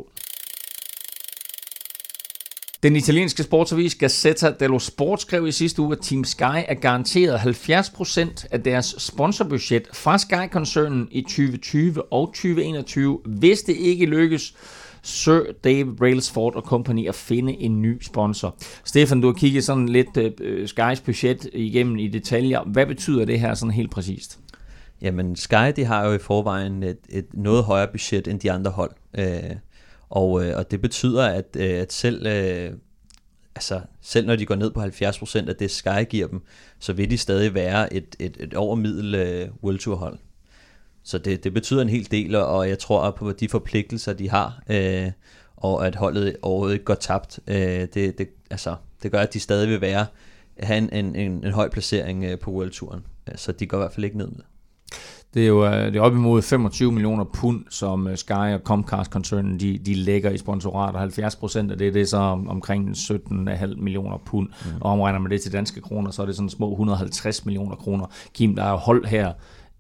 Den italienske sportsavis Gazzetta dello Sport skrev i sidste uge, at Team Sky er garanteret 70% af deres sponsorbudget fra Sky-koncernen i 2020 og 2021, hvis det ikke lykkes Sir Dave Brailsford og Company at finde en ny sponsor. Stefan, du har kigget sådan lidt øh, øh, Skys budget igennem i detaljer. Hvad betyder det her sådan helt præcist? Jamen, Sky, de har jo i forvejen et, et noget højere budget end de andre hold. Øh, og, øh, og det betyder, at, øh, at selv, øh, altså, selv når de går ned på 70% af det, Sky giver dem, så vil de stadig være et, et, et overmiddel øh, World Tour hold. Så det, det betyder en hel del, og jeg tror på de forpligtelser, de har, øh, og at holdet overhovedet ikke går tabt, øh, det, det, altså, det gør, at de stadig vil være have en, en, en, en høj placering øh, på World Touren. Så de går i hvert fald ikke ned med. Det er jo øh, det er op imod 25 millioner pund, som øh, Sky og Comcast-koncernen de, de lægger i sponsorat, og 70 procent af det, det er så om- omkring 17,5 millioner pund. Mm. Og omregner man det til danske kroner, så er det sådan små 150 millioner kroner. Kim, der er jo hold her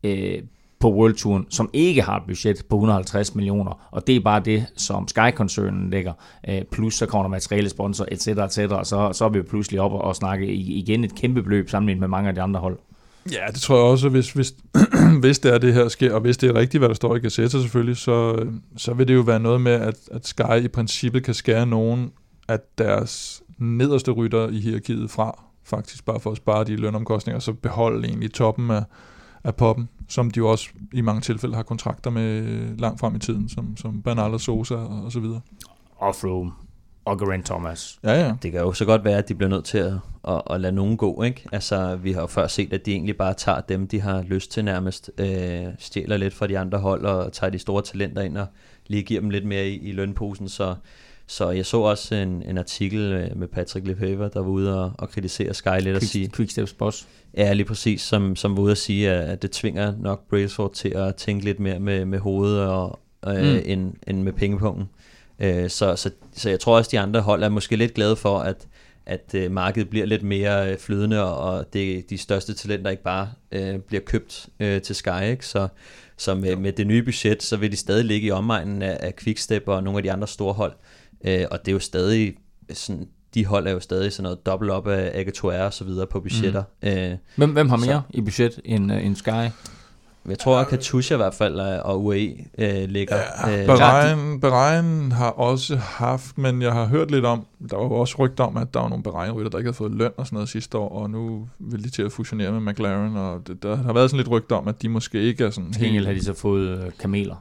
øh, på Worldtouren, som ikke har et budget på 150 millioner, og det er bare det, som Sky-koncernen lægger, øh, plus så kommer der materielle sponsor, etc., etc., og så, så er vi jo pludselig op og, snakke igen et kæmpe beløb sammenlignet med mange af de andre hold. Ja, det tror jeg også, hvis, hvis, hvis det er det her sker, og hvis det er rigtigt, hvad der står i Gazetta selvfølgelig, så, øh, så vil det jo være noget med, at, at Sky i princippet kan skære nogen af deres nederste rytter i hierarkiet fra, faktisk bare for at spare de lønomkostninger, og så beholde egentlig toppen af, af poppen, som de jo også i mange tilfælde har kontrakter med langt frem i tiden, som, som Bernal og Sosa og, og så videre. Og Froome og Geraint Thomas. Ja, ja. Det kan jo så godt være, at de bliver nødt til at, at, at lade nogen gå, ikke? Altså, vi har jo før set, at de egentlig bare tager dem, de har lyst til nærmest, øh, stjæler lidt fra de andre hold, og tager de store talenter ind og lige giver dem lidt mere i, i lønposen, så, så jeg så også en, en artikel øh, med Patrick Lefebvre, der var ude og, og kritisere Sky lidt og sige, Quick, Quicksteps boss. Ja, lige præcis, som, som var ude at sige, at det tvinger nok Brailsford til at tænke lidt mere med, med hovedet og, øh, Mm. end, end med pengepunkten. Øh, så, så, så jeg tror også, de andre hold er måske lidt glade for, at, at øh, markedet bliver lidt mere øh, flydende, og og det, de største talenter ikke bare øh, bliver købt øh, til Sky. Ikke? Så, så med, med det nye budget, så vil de stadig ligge i omegnen af, af Quickstep og nogle af de andre store hold. Øh, og det er jo stadig sådan, de hold er jo stadig sådan noget dobbelt op af Agatoire og så videre på budgetter. Mm. Øh, Hvem, hvem har Så- mere i budget end, uh, end Sky? jeg tror, at Katusha i hvert fald øh, og UAE øh, ligger. Ja, øh, Bahrain, Bahrain har også haft, men jeg har hørt lidt om, der var jo også rygter om, at der var nogle Bahrain-rytter, der ikke havde fået løn og sådan noget sidste år, og nu vil de til at fusionere med McLaren, og det, der har været sådan lidt rygter om, at de måske ikke er sådan Til gengæld har helt... de så fået uh, kameler.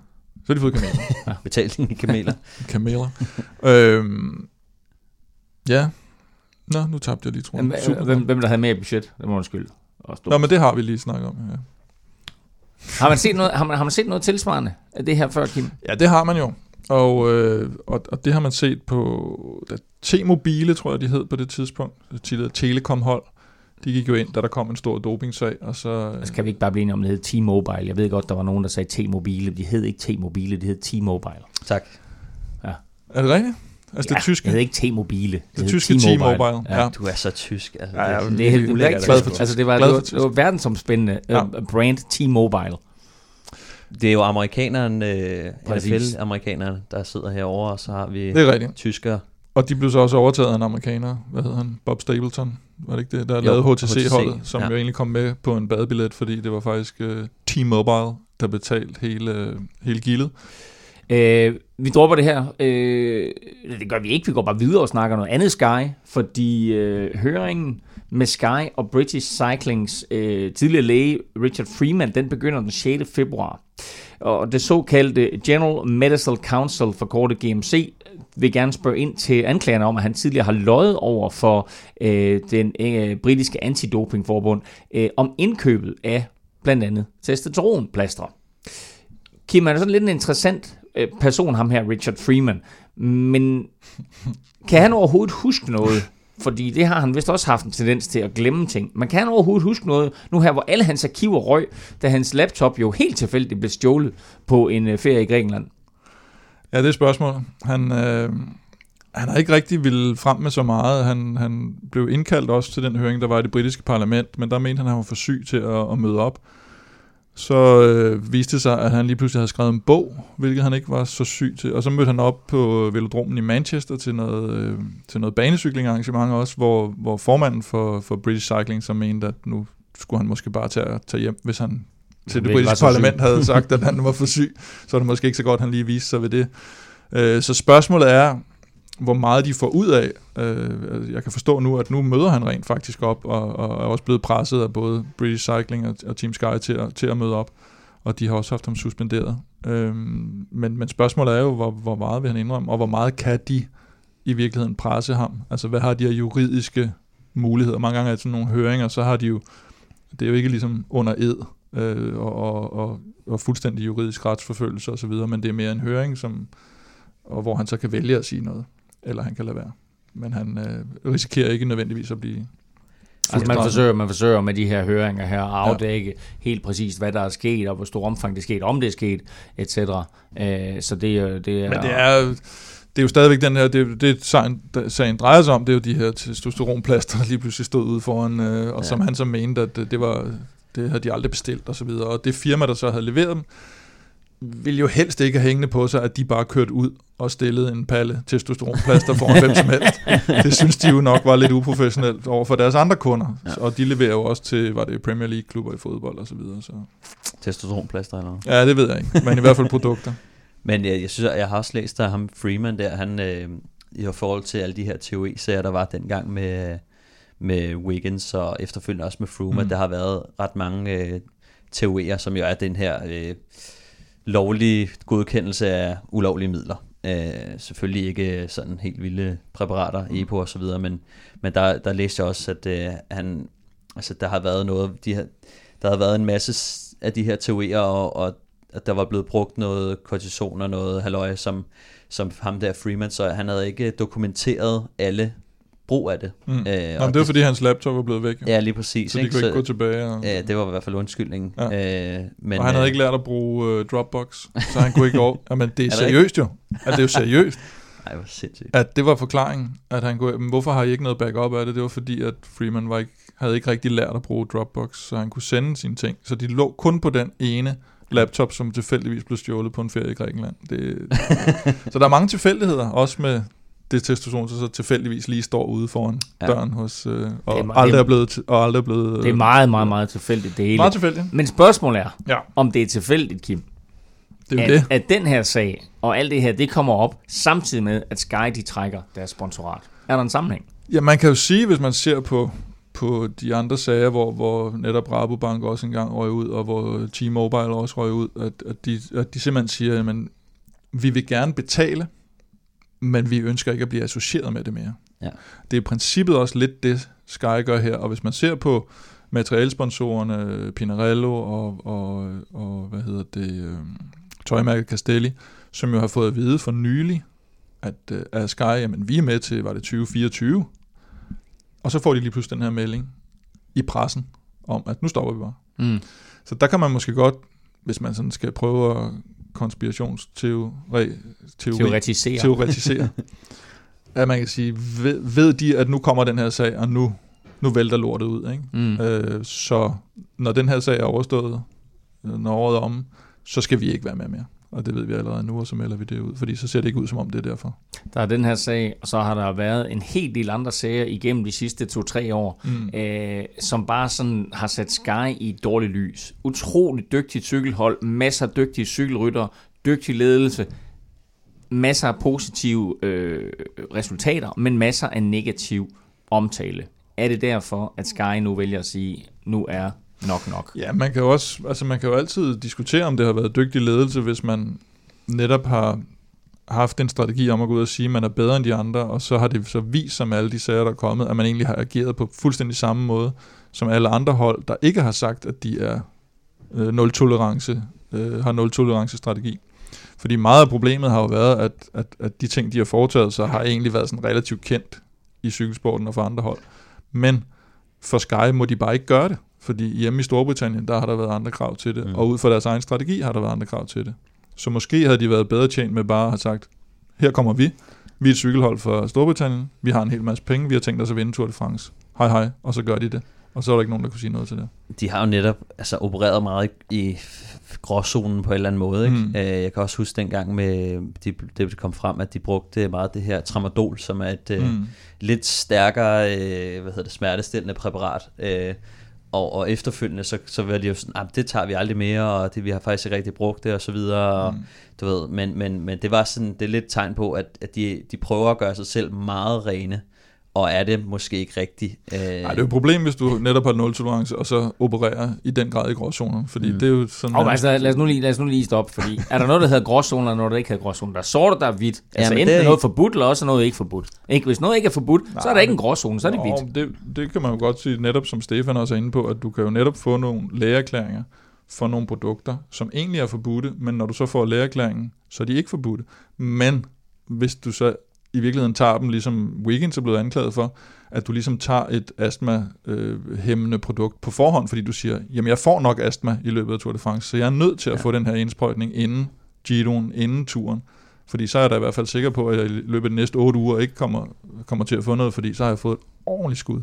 Så har de fået kameler. betalt i kameler. kameler. øhm, ja. Nå, nu tabte jeg lige, tror Hvem, jeg. Super. hvem, hvem der havde mere i budget? Det må du skylde. Og stå. Nå, men det har vi lige snakket om, ja. Har man, set noget, har, man, har man set noget tilsvarende af det her før, Kim? Ja, det har man jo. Og, øh, og, og det har man set på da T-Mobile, tror jeg, de hed på det tidspunkt. Tidligere Telekom-hold. De gik jo ind, da der kom en stor dopingsag, og så... Så Altså, kan vi ikke bare blive enige om, det hed T-Mobile. Jeg ved godt, der var nogen, der sagde T-Mobile. De hed ikke T-Mobile, de hed T-Mobile. Tak. Er det rigtigt? Altså det Ja, tyske? Det hed ikke T-Mobile. Det tyske T-Mobile. Ja. Ja. Du er så tysk. Altså, Ja, ja, det, Det er helt Ulækkert, Altså, det var, det var, det var verdensomspændende Ja. ja. brand T-Mobile. det er jo amerikaneren, øh, Præcis. NFL-amerikaneren, der sidder herovre, og så har vi Det er rigtigt. tyskere. Og de blev så også overtaget af en amerikaner. Hvad hedder han? Bob Stapleton. Var det ikke det? Der Jo, lavede HTC, HTC-holdet, som ja. jo egentlig kom med på en badebillet, fordi det var faktisk uh, T-Mobile, der betalte hele, hele gildet. Øh, vi dropper det her. Øh, det gør vi ikke. Vi går bare videre og snakker noget andet Sky, fordi øh, høringen med Sky og British Cyclings øh, tidligere læge Richard Freeman, den begynder den 6. februar. Og det såkaldte General Medical Council, forkortet GMC, vil gerne spørge ind til anklagerne om, at han tidligere har løjet over for øh, den øh, britiske antidopingforbund øh, om indkøbet af blandt andet testosteronplaster. Kim han er sådan lidt en interessant øh, person, ham her, Richard Freeman. Men kan han overhovedet huske noget? Fordi det har han vist også haft en tendens til at glemme ting. Men kan han overhovedet huske noget, nu her, hvor alle hans arkiver røg, da hans laptop jo helt tilfældigt blev stjålet på en øh, ferie i Grækenland? Ja, det er spørgsmålet. Han, øh, han har ikke rigtig ville frem med så meget. Han, han blev indkaldt også til den høring, der var i det britiske parlament, men der mente han, at han var for syg til at, at møde op. Så øh, viste det sig, at han lige pludselig havde skrevet en bog, hvilket han ikke var så syg til. Og så mødte han op på velodromen i Manchester til noget, øh, til noget banecyklingarrangement også, hvor, hvor formanden for, for British Cycling så mente, at nu skulle han måske bare tage, tage hjem, hvis han til det britiske parlament havde sagt, at han var for syg. Så er det måske ikke så godt, at han lige viste sig ved det. Øh, så spørgsmålet er, hvor meget de får ud af. Øh, jeg kan forstå nu, at nu møder han rent faktisk op, og, og er også blevet presset af både British Cycling og, og Team Sky til at, til at møde op, og de har også haft ham suspenderet. Øh, men, men spørgsmålet er jo, hvor, hvor meget vil han indrømme, og hvor meget kan de i virkeligheden presse ham? Altså, hvad har de af juridiske muligheder? Mange gange er det sådan nogle høringer, så har de jo, det er jo ikke ligesom under ed, øh, og, og, og, fuldstændig juridisk retsforfølgelse osv., men det er mere en høring, som, og hvor han så kan vælge at sige noget, eller han kan lade være. Men han øh, risikerer ikke nødvendigvis at blive... Altså man forsøger, man forsøger med de her høringer her at afdække ja. helt præcist, hvad der er sket, og hvor stor omfang det er sket, om det er sket, etc. Øh, så det, er- det er... Men det er, det er jo stadigvæk den her, det, det sagen, sagen drejer sig om, det er jo de her testosteronplaster, der lige pludselig stod ude foran, øh, og ja. Som han så mente, at det var det havde de aldrig bestilt og så videre. Og det firma, der så havde leveret dem, ville jo helst ikke have hængende på sig, at de bare kørte ud og stillede en palle testosteronplaster foran hvem som helst. Det synes de jo nok var lidt uprofessionelt over for deres andre kunder. Ja. Og de leverer jo også til, var det Premier League-klubber i fodbold og så videre. Så. Testosteronplaster eller noget. Ja, det ved jeg ikke, men i hvert fald produkter. Men jeg, jeg synes, at jeg har også læst af ham Freeman der, han øh, i forhold til alle de her TOE-sager, der var dengang med, med Wiggins og efterfølgende også med Froome, Mm. mm. der har været ret mange øh, TOE'er, som jo er den her øh, lovlige godkendelse af ulovlige midler. Øh, selvfølgelig ikke sådan helt vilde præparater, Mm. EPO og så videre, men, men der, der læste jeg også, at øh, han, altså, der har været noget, de her, der har været en masse af de her teorier, og, og at der var blevet brugt noget kortison og noget halløj, som, som ham der Freeman, så han havde ikke dokumenteret alle brug af det. Mm. Øh, Nå, og men det var fordi, hans laptop var blevet væk. Ja, lige præcis. så de kunne ikke gå tilbage. Og, Ja, det var i hvert fald undskyldningen. Ja. Øh, men, og han havde øh, ikke lært at bruge uh, Dropbox, så han kunne ikke over. Jamen, det er, Er seriøst jo. At det er jo seriøst. Ej, hvor sindssygt. At det var forklaringen, at han kunne, men hvorfor har I ikke noget backup af det? Det var fordi, at Freeman var ikke, havde ikke rigtig lært at bruge Dropbox, så han kunne sende sine ting. Så de lå kun på den ene laptop, som tilfældigvis blev stjålet på en ferie i Grækenland. Det, så der er mange tilfældigheder, også med det testosteron, så, så tilfældigvis lige står ude foran ja. Døren hos, øh, og, Det er aldrig det er- blevet, og aldrig er blevet... Det er meget, meget, meget tilfældigt, det hele. meget tilfældigt. Men spørgsmålet er, Ja, om det er tilfældigt, Kim, det er at, det. at den her sag og alt det her, det kommer op samtidig med, at Sky de trækker deres sponsorat. Er der en sammenhæng? Ja, man kan jo sige, hvis man ser på, på de andre sager, hvor, hvor netop Rabobank også engang røg ud, og hvor T-Mobile også røg ud, at, at, de, at de simpelthen siger, at vi vil gerne betale, men vi ønsker ikke at blive associeret med det mere. Ja. Det er i princippet også lidt det, Sky gør her, og hvis man ser på materialsponsorerne, Pinarello og, og, og hvad hedder det, øh, tøjmærket Castelli, som jo har fået at vide for nylig, at øh, af Sky, jamen vi er med til, var det 2024, og så får de lige pludselig den her melding. i pressen om, at nu stopper vi bare. Mm. Så der kan man måske godt, hvis man sådan skal prøve at konspirationsteori, teori, Teoretisere. teoretisere, at man kan sige, ved, ved de, at nu kommer den her sag, og nu, nu vælter lortet ud. Ikke? Mm. Øh, så når den her sag er overstået, øh, når året er om, så skal vi ikke være med mere. Og det ved vi allerede nu, og så melder vi det ud, fordi så ser det ikke ud, som om det er derfor. Der er den her sag, og så har der været en hel del andre sager igennem de sidste to-tre år, Mm. øh, som bare sådan har sat Sky i et dårligt lys. Utroligt dygtigt cykelhold, masser af dygtige cykelrytter, dygtig ledelse, masser af positive øh, resultater, men masser af negativ omtale. Er det derfor, at Sky nu vælger at sige, nu er nok nok? Ja, man kan jo også, altså man kan jo altid diskutere, om det har været dygtig ledelse, hvis man netop har haft en strategi om at gå ud og sige, at man er bedre end de andre, og så har det så vist sig med alle de sager, der er kommet, at man egentlig har ageret på fuldstændig samme måde, som alle andre hold, der ikke har sagt, at de er øh, nul tolerance, øh, har nul tolerance strategi. Fordi meget af problemet har jo været, at, at, at de ting, de har foretaget sig, har egentlig været sådan relativt kendt i cykelsporten og for andre hold. Men for Sky må de bare ikke gøre det, fordi hjemme i Storbritannien, der har der været andre krav til det, Mm. og ud fra deres egen strategi har der været andre krav til det. Så måske havde de været bedre tjent med bare at have sagt, her kommer vi, vi er et cykelhold fra Storbritannien, vi har en hel masse penge, vi har tænkt os at vinde Tour de France. Hej hej, og så gør de det. Og så er der ikke nogen, der kunne sige noget til det. de har jo netop altså, opereret meget i, gråzonen på en eller anden måde. Ikke? Mm. Øh, jeg kan også huske dengang, med, de, det kom frem, at de brugte meget det her tramadol, som er et mm. øh, Mm. lidt stærkere øh, hvad hedder det, smertestillende præparat. Øh, og, og efterfølgende, så, så var de jo sådan, ah, det tager vi aldrig mere, og det, vi har faktisk ikke rigtig brugt det, og så videre. Og, Mm. du ved, men, men, men det var sådan, det er lidt tegn på, at, at de, de prøver at gøre sig selv meget rene, og er det måske ikke rigtigt. Øh, Ej, det er jo et problem, hvis du netop har nul tolerance, og så opererer i den grad i gråzoner, fordi Mm. det er jo sådan... Og altså, lad, os nu lige, lad os nu lige stoppe, fordi er der noget, der hedder gråzoner, og noget, der ikke hedder gråzoner? Der er sort, og der er hvidt. Altså men enten det er noget forbudt, eller også er noget ikke forbudt. Ikke? Hvis noget ikke er forbudt, så er der Nej, ikke en gråzone, så er det hvidt. Det, det kan man jo godt sige, netop som Stefan også er inde på, at du kan jo netop få nogle lægeerklæringer for nogle produkter, som egentlig er forbudte, men når du så får lægeerklæringen, så er de ikke forbudte. Men hvis du så i virkeligheden tager dem, ligesom Wiggins er blevet anklaget for, at du ligesom tager et astma-hæmmende produkt på forhånd, fordi du siger, jamen jeg får nok astma i løbet af Tour de France, så jeg er nødt til at Ja. få den her indsprøjtning inden Giroen, inden turen. Fordi så er jeg da i hvert fald sikker på, at jeg i løbet af de næste otte uger ikke kommer, kommer til at få noget, fordi så har jeg fået et ordentligt skud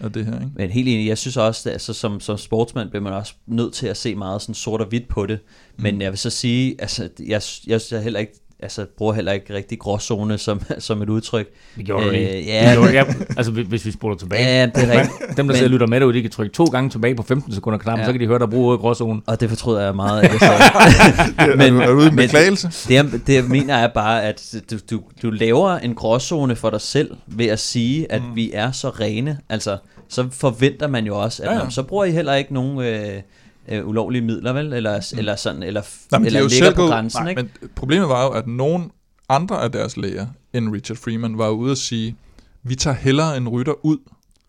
af det her. Ikke? Men helt enig, jeg synes også, at altså, som, som sportsmand bliver man også nødt til at se meget sådan sort og hvidt på det. Men Mm. jeg vil så sige, altså, jeg, jeg, jeg heller ikke, altså, bruger heller ikke rigtig gråzone som, som et udtryk. Gjorde det lige. Øh, ja, gjorde, ja, altså hvis vi spoler tilbage. ja, det er rigtigt. Dem, der sidder og lytter med derude, de kan trykke to gange tilbage på 15 sekunder knappen, Ja. så kan de høre dig bruge gråzone. Og det fortryder jeg meget. At jeg sagde. Men, er, du, ude en men- beklagelse? Det, det jeg mener er bare, at du, du, du laver en gråzone for dig selv ved at sige, at mm. vi er så rene. Altså, så forventer man jo også, at Ja, ja, ja. ja. så bruger I heller ikke nogen øh, øh, ulovlige midler, vel? Eller, mm. eller sådan, eller, Nej, eller er jo ligger på gået, grænsen, nej, ikke? Men problemet var jo, at nogen andre af deres læger end Richard Freeman var ude at sige, vi tager hellere en rytter ud,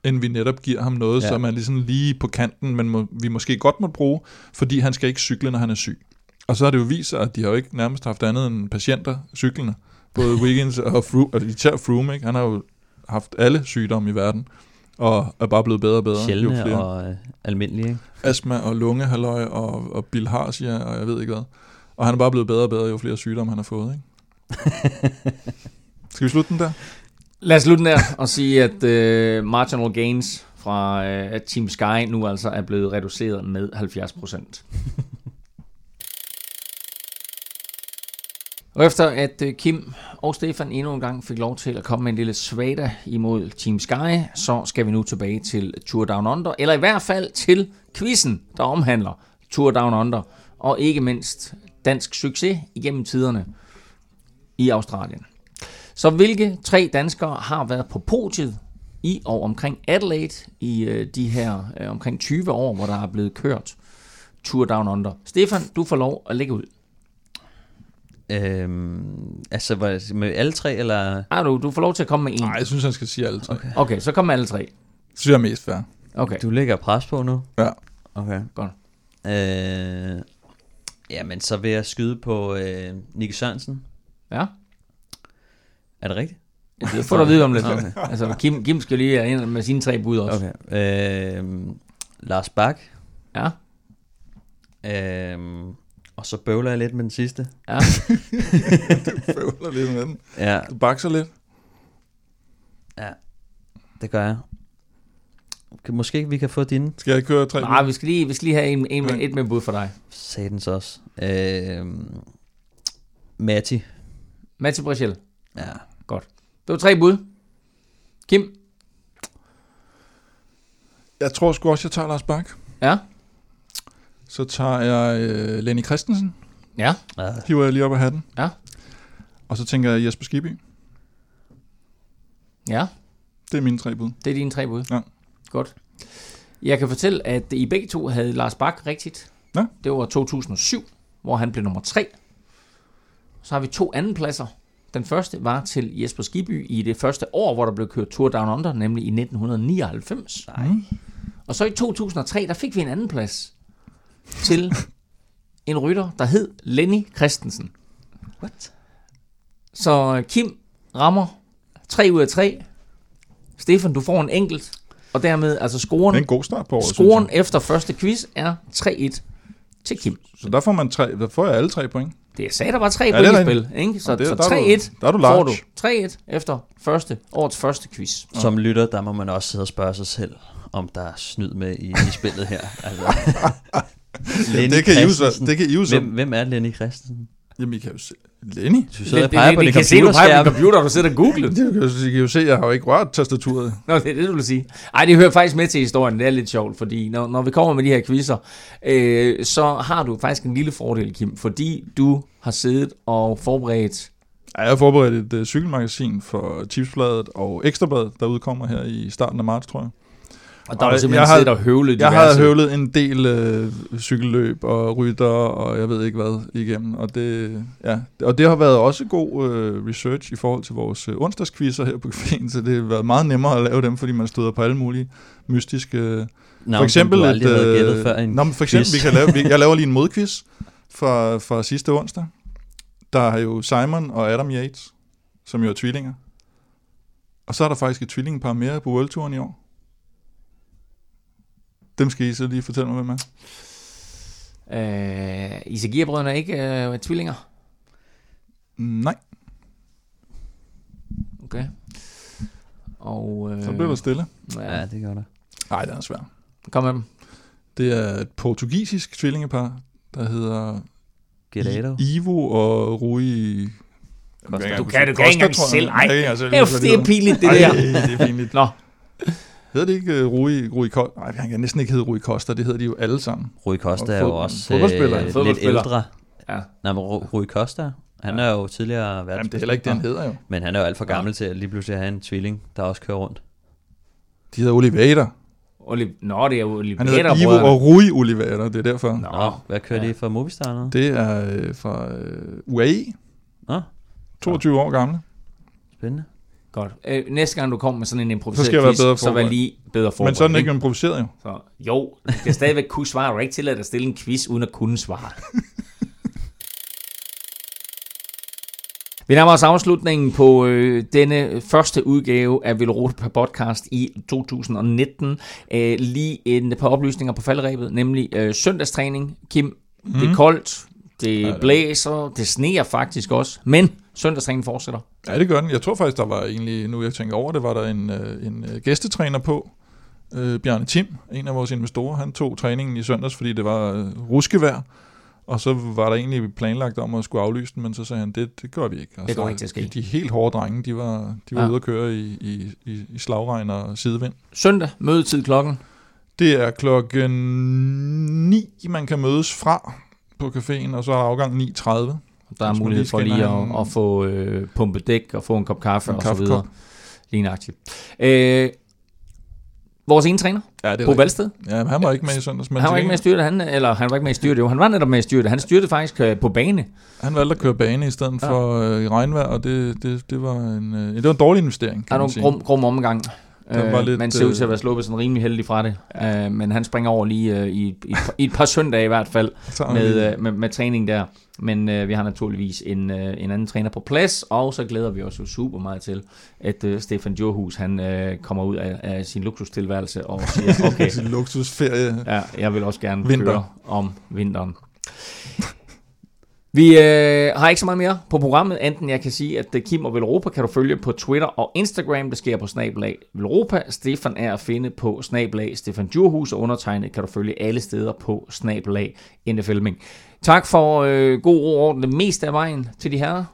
end vi netop giver ham noget, Ja. som er ligesom lige på kanten, men må, vi måske godt må bruge, fordi han skal ikke cykle, når han er syg. Og så har det jo vist sig, at de har jo ikke nærmest haft andet end patienter cyklende. Både Wiggins og Froome, og især Froome, ikke? han har jo haft alle sygdomme i verden, og er bare blevet bedre og bedre. jo Sjældne flere. og øh, almindelige, ikke? astma og lungehalløj og, og bilharzia og jeg ved ikke hvad. Og han er bare blevet bedre og bedre, jo flere sygdomme han har fået, ikke? Skal vi slutte den der? Lad os slutte den der og sige, at øh, marginal gains fra øh, at Team Sky nu altså er blevet reduceret med 70 procent. Og efter at øh, Kim og Stefan endnu en gang fik lov til at komme med en lille svada imod Team Sky, så skal vi nu tilbage til Tour Down Under, eller i hvert fald til quizzen, der omhandler Tour Down Under, og ikke mindst dansk succes igennem tiderne i Australien. Så hvilke tre danskere har været på podiet i og omkring Adelaide i øh, de her øh, omkring 20 år, hvor der er blevet kørt Tour Down Under? Stefan, du får lov at lægge ud. Øhm, altså, var- med alle tre, eller... Ah, du, du får lov til at komme med en. Nej, jeg synes, han skal sige alle tre. Okay. Okay, så kom med alle tre. Det synes jeg er mest fair. Okay. Du lægger pres på nu? Ja. Okay. Godt. Øh, jamen, så vil jeg skyde på øh, Nicky Sørensen. Ja, Er det rigtigt? Det får du at vide om lidt. Okay. Altså, Kim, Kim skal lige have ind med sine tre bud også. Okay. Øhm, Lars Bak. Ja, Øhm, og så bøvler jeg lidt med den sidste. ja. Føler lidt med den. Ja, Du bakser lidt. ja. Det gør jeg. Okay, måske vi kan få dine. Skal jeg køre tre? Nej, vi skal lige, vi skal lige have en, en, Okay. et med bud for dig. Satans også. Øhm, Matti. Matti Brachel. Ja. Det var tre bud. Kim? Jeg tror sgu også, jeg tager Lars Bak. Ja. Så tager jeg øh, Lenny Christensen. Ja. Hiver jeg lige op af hatten. Ja. Og så tænker jeg Jesper Skibby. Ja, Det er mine tre bud. det er dine tre bud. Ja. Godt. Jeg kan fortælle, at I begge to havde Lars Bak rigtigt. Ja. Det var 2007, hvor han blev nummer tre. Så har vi to andenpladser. Den første var til Jesper Skibby i det første år, hvor der blev kørt Tour Down Under, nemlig i 1999. Nej. Og så i 2003, der fik vi en anden plads til en rytter, der hed Lenny Christensen. What? Så Kim rammer 3 ud af 3. Stefan, du får en enkelt. Og dermed, altså Det er scoren, en god start på året, scoren efter første quiz er 3-1 til Kim. Så der får, man tre, der får jeg alle tre point. Det sagde, der var 3 Ja, point er i spil. Ikke? Så, det- så der er du- 3-1 der er du får du. large. 3-1 efter første, årets første quiz. Som lytter, der må man også sidde og spørge sig selv, om der er snyd med i, i spillet her. Altså. Lenny det kan I jo så. Det kan I jo så. Hvem, hvem er Lenny Christensen? Jamen, I kan jo se. Lenny? Du sidder og peger på det, din kan se, du peger på din computerskærm. computer, og du sidder og googler. Det kan jo, I kan jo se, jeg har jo ikke rørt tastaturet. Nå, det er det, du vil sige. Ej, det hører faktisk med til historien. Det er lidt sjovt, fordi når, når vi kommer med de her quizzer, øh, så har du faktisk en lille fordel, Kim, fordi du har siddet og forberedt... Ja, Jeg har forberedt et uh, cykelmagasin for Tipsbladet og Ekstrabladet, der udkommer her i starten af marts, tror jeg. Og der Og du simpelthen jeg siddet og høvlet Jeg diverse... har høvlet en del øh, cykelløb og rytter og jeg ved ikke hvad igennem. Og det, ja, og det har været også god øh, research i forhold til vores øh, onsdagsquizzer her på caféen, så det har været meget nemmere at lave dem, fordi man støder på alle mulige mystiske... Øh, Nå, for eksempel havde et, øh, før en Nå, men for eksempel, vi kan lave, vi, jeg laver lige en modquiz fra, fra sidste onsdag. Der er jo Simon og Adam Yates, som jo er tvillinger. Og så er der faktisk et tvillingepar mere på World Touren i år. Dem skal I så lige fortælle mig, hvem er. Øh, Isagir-brødrene er ikke øh, tvillinger? Nej, Okay. Og... Øh, så bliver der stille. Ja, Ja, det gør der. Nej, det er svært. kom med dem. Det er et portugisisk tvillingepar, der hedder Gerardo. Ivo og Rui... Costa. Jeg Du ikke kan- kan ikke engang selv. Ej, selv Kæft, huske, det er pinligt, det Ej, der. det er pinligt. Nå, Hedder det ikke uh, Rui, Rui Costa? Nej, han kan næsten ikke hedde Rui Costa, det hedder de jo alle sammen. Rui Costa er jo også fodboldspiller. øh, lidt Fodboldspiller. ældre. Ja. Nej, men Ru- Rui Costa, han er jo tidligere Jamen, verdens det er heller ikke det, han hedder jo. Men han er jo alt for gammel til at lige pludselig have en tvilling, der også kører rundt. De hedder Oliveira. Oliv... Nå, det er Oliver Han hedder Ivo og Rui Oliveira, det er derfor. Nå, Nå, hvad kører ja. de for Movistar nu? Det er øh, fra øh, UAE, Nå, 22 år gamle. spændende. Godt. Øh, næste gang du kommer med sådan en improviseret Så quiz, bedre så vær lige bedre forberedt. Men sådan er ikke? improviseret jo. Så, jo, du skal stadigvæk kunne svare. Du er ikke tilladt at stille en quiz, uden at kunne svare. Vi nærmer os afslutningen på øh, denne første udgave af Veloropa podcast i 2019. Øh, lige en par oplysninger på falderæbet, nemlig øh, søndagstræning. Kim, mm. det er koldt, det blæser, det sneer faktisk også, men søndagstræning fortsætter. Ja, det gør den. Jeg tror faktisk, der var egentlig, nu jeg tænker over det, var der en, øh, en øh, gæstetræner på. Øh, Bjarne Tim, en af vores investorer, han tog træningen i søndags, fordi det var øh, ruskevejr. Og så var der egentlig planlagt om at skulle aflyse den, men så sagde han, det, det gør vi ikke. Og Det kommer ikke til at ske. De, de helt hårde drenge, de var, de var ja. ude at køre i, i, i, i slagregn og sidevind. Søndag, mødetid klokken. Det er klokken 9, man kan mødes fra på caféen, og så er der afgang 9.30. Der er mulighed lige for lige at, en- at få øh, pumpet dæk og få en kop kaffe En og så kaffekop. videre. Lignagtigt. Øh, vores ene træner, Ja, det er Bo. Valsted, Ja, men han var ikke med i søndags. Men han var ikke med i styrtet, han, eller han var ikke med i styrtet, jo, han var netop med i styrtet. Han styrtede faktisk øh, på bane. Han valgte at køre bane i stedet Ja. for øh, i regnvejr, og det, det, det, var en, øh, det var en dårlig investering, Der kan er man nogle grum, grum omgang. Den var Øh, lidt, man ser ud til at øh, være sluppet sådan rimelig heldig fra det. Ja. Øh, men han springer over lige øh, i, et- i, i et par søndage i hvert fald med, øh, med, med træning der. Men øh, vi har naturligvis en, øh, en anden træner på plads, og så glæder vi os jo super meget til, at øh, Stefan Djurhus han øh, kommer ud af, af sin luksustilværelse og siger, okay, Sin luksusferie. ja, jeg vil også gerne Vinter. køre om vinteren. Vi øh, har ikke så meget mere på programmet, enten jeg kan sige, at øh, Kim og Velropa kan du følge på Twitter og Instagram. Det sker på snablag Velropa. Stefan er at finde på snablag Stefan Djurhus, og undertegnet kan du følge alle steder på snablag NFLming. Tak for øh, god ro og orden det meste af vejen til de herrer.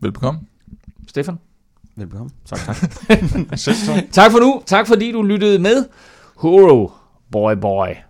Velbekomme. Stefan? Velbekomme. Tak, tak. Tak. tak for nu. Tak fordi du lyttede med. Huro, boy boy.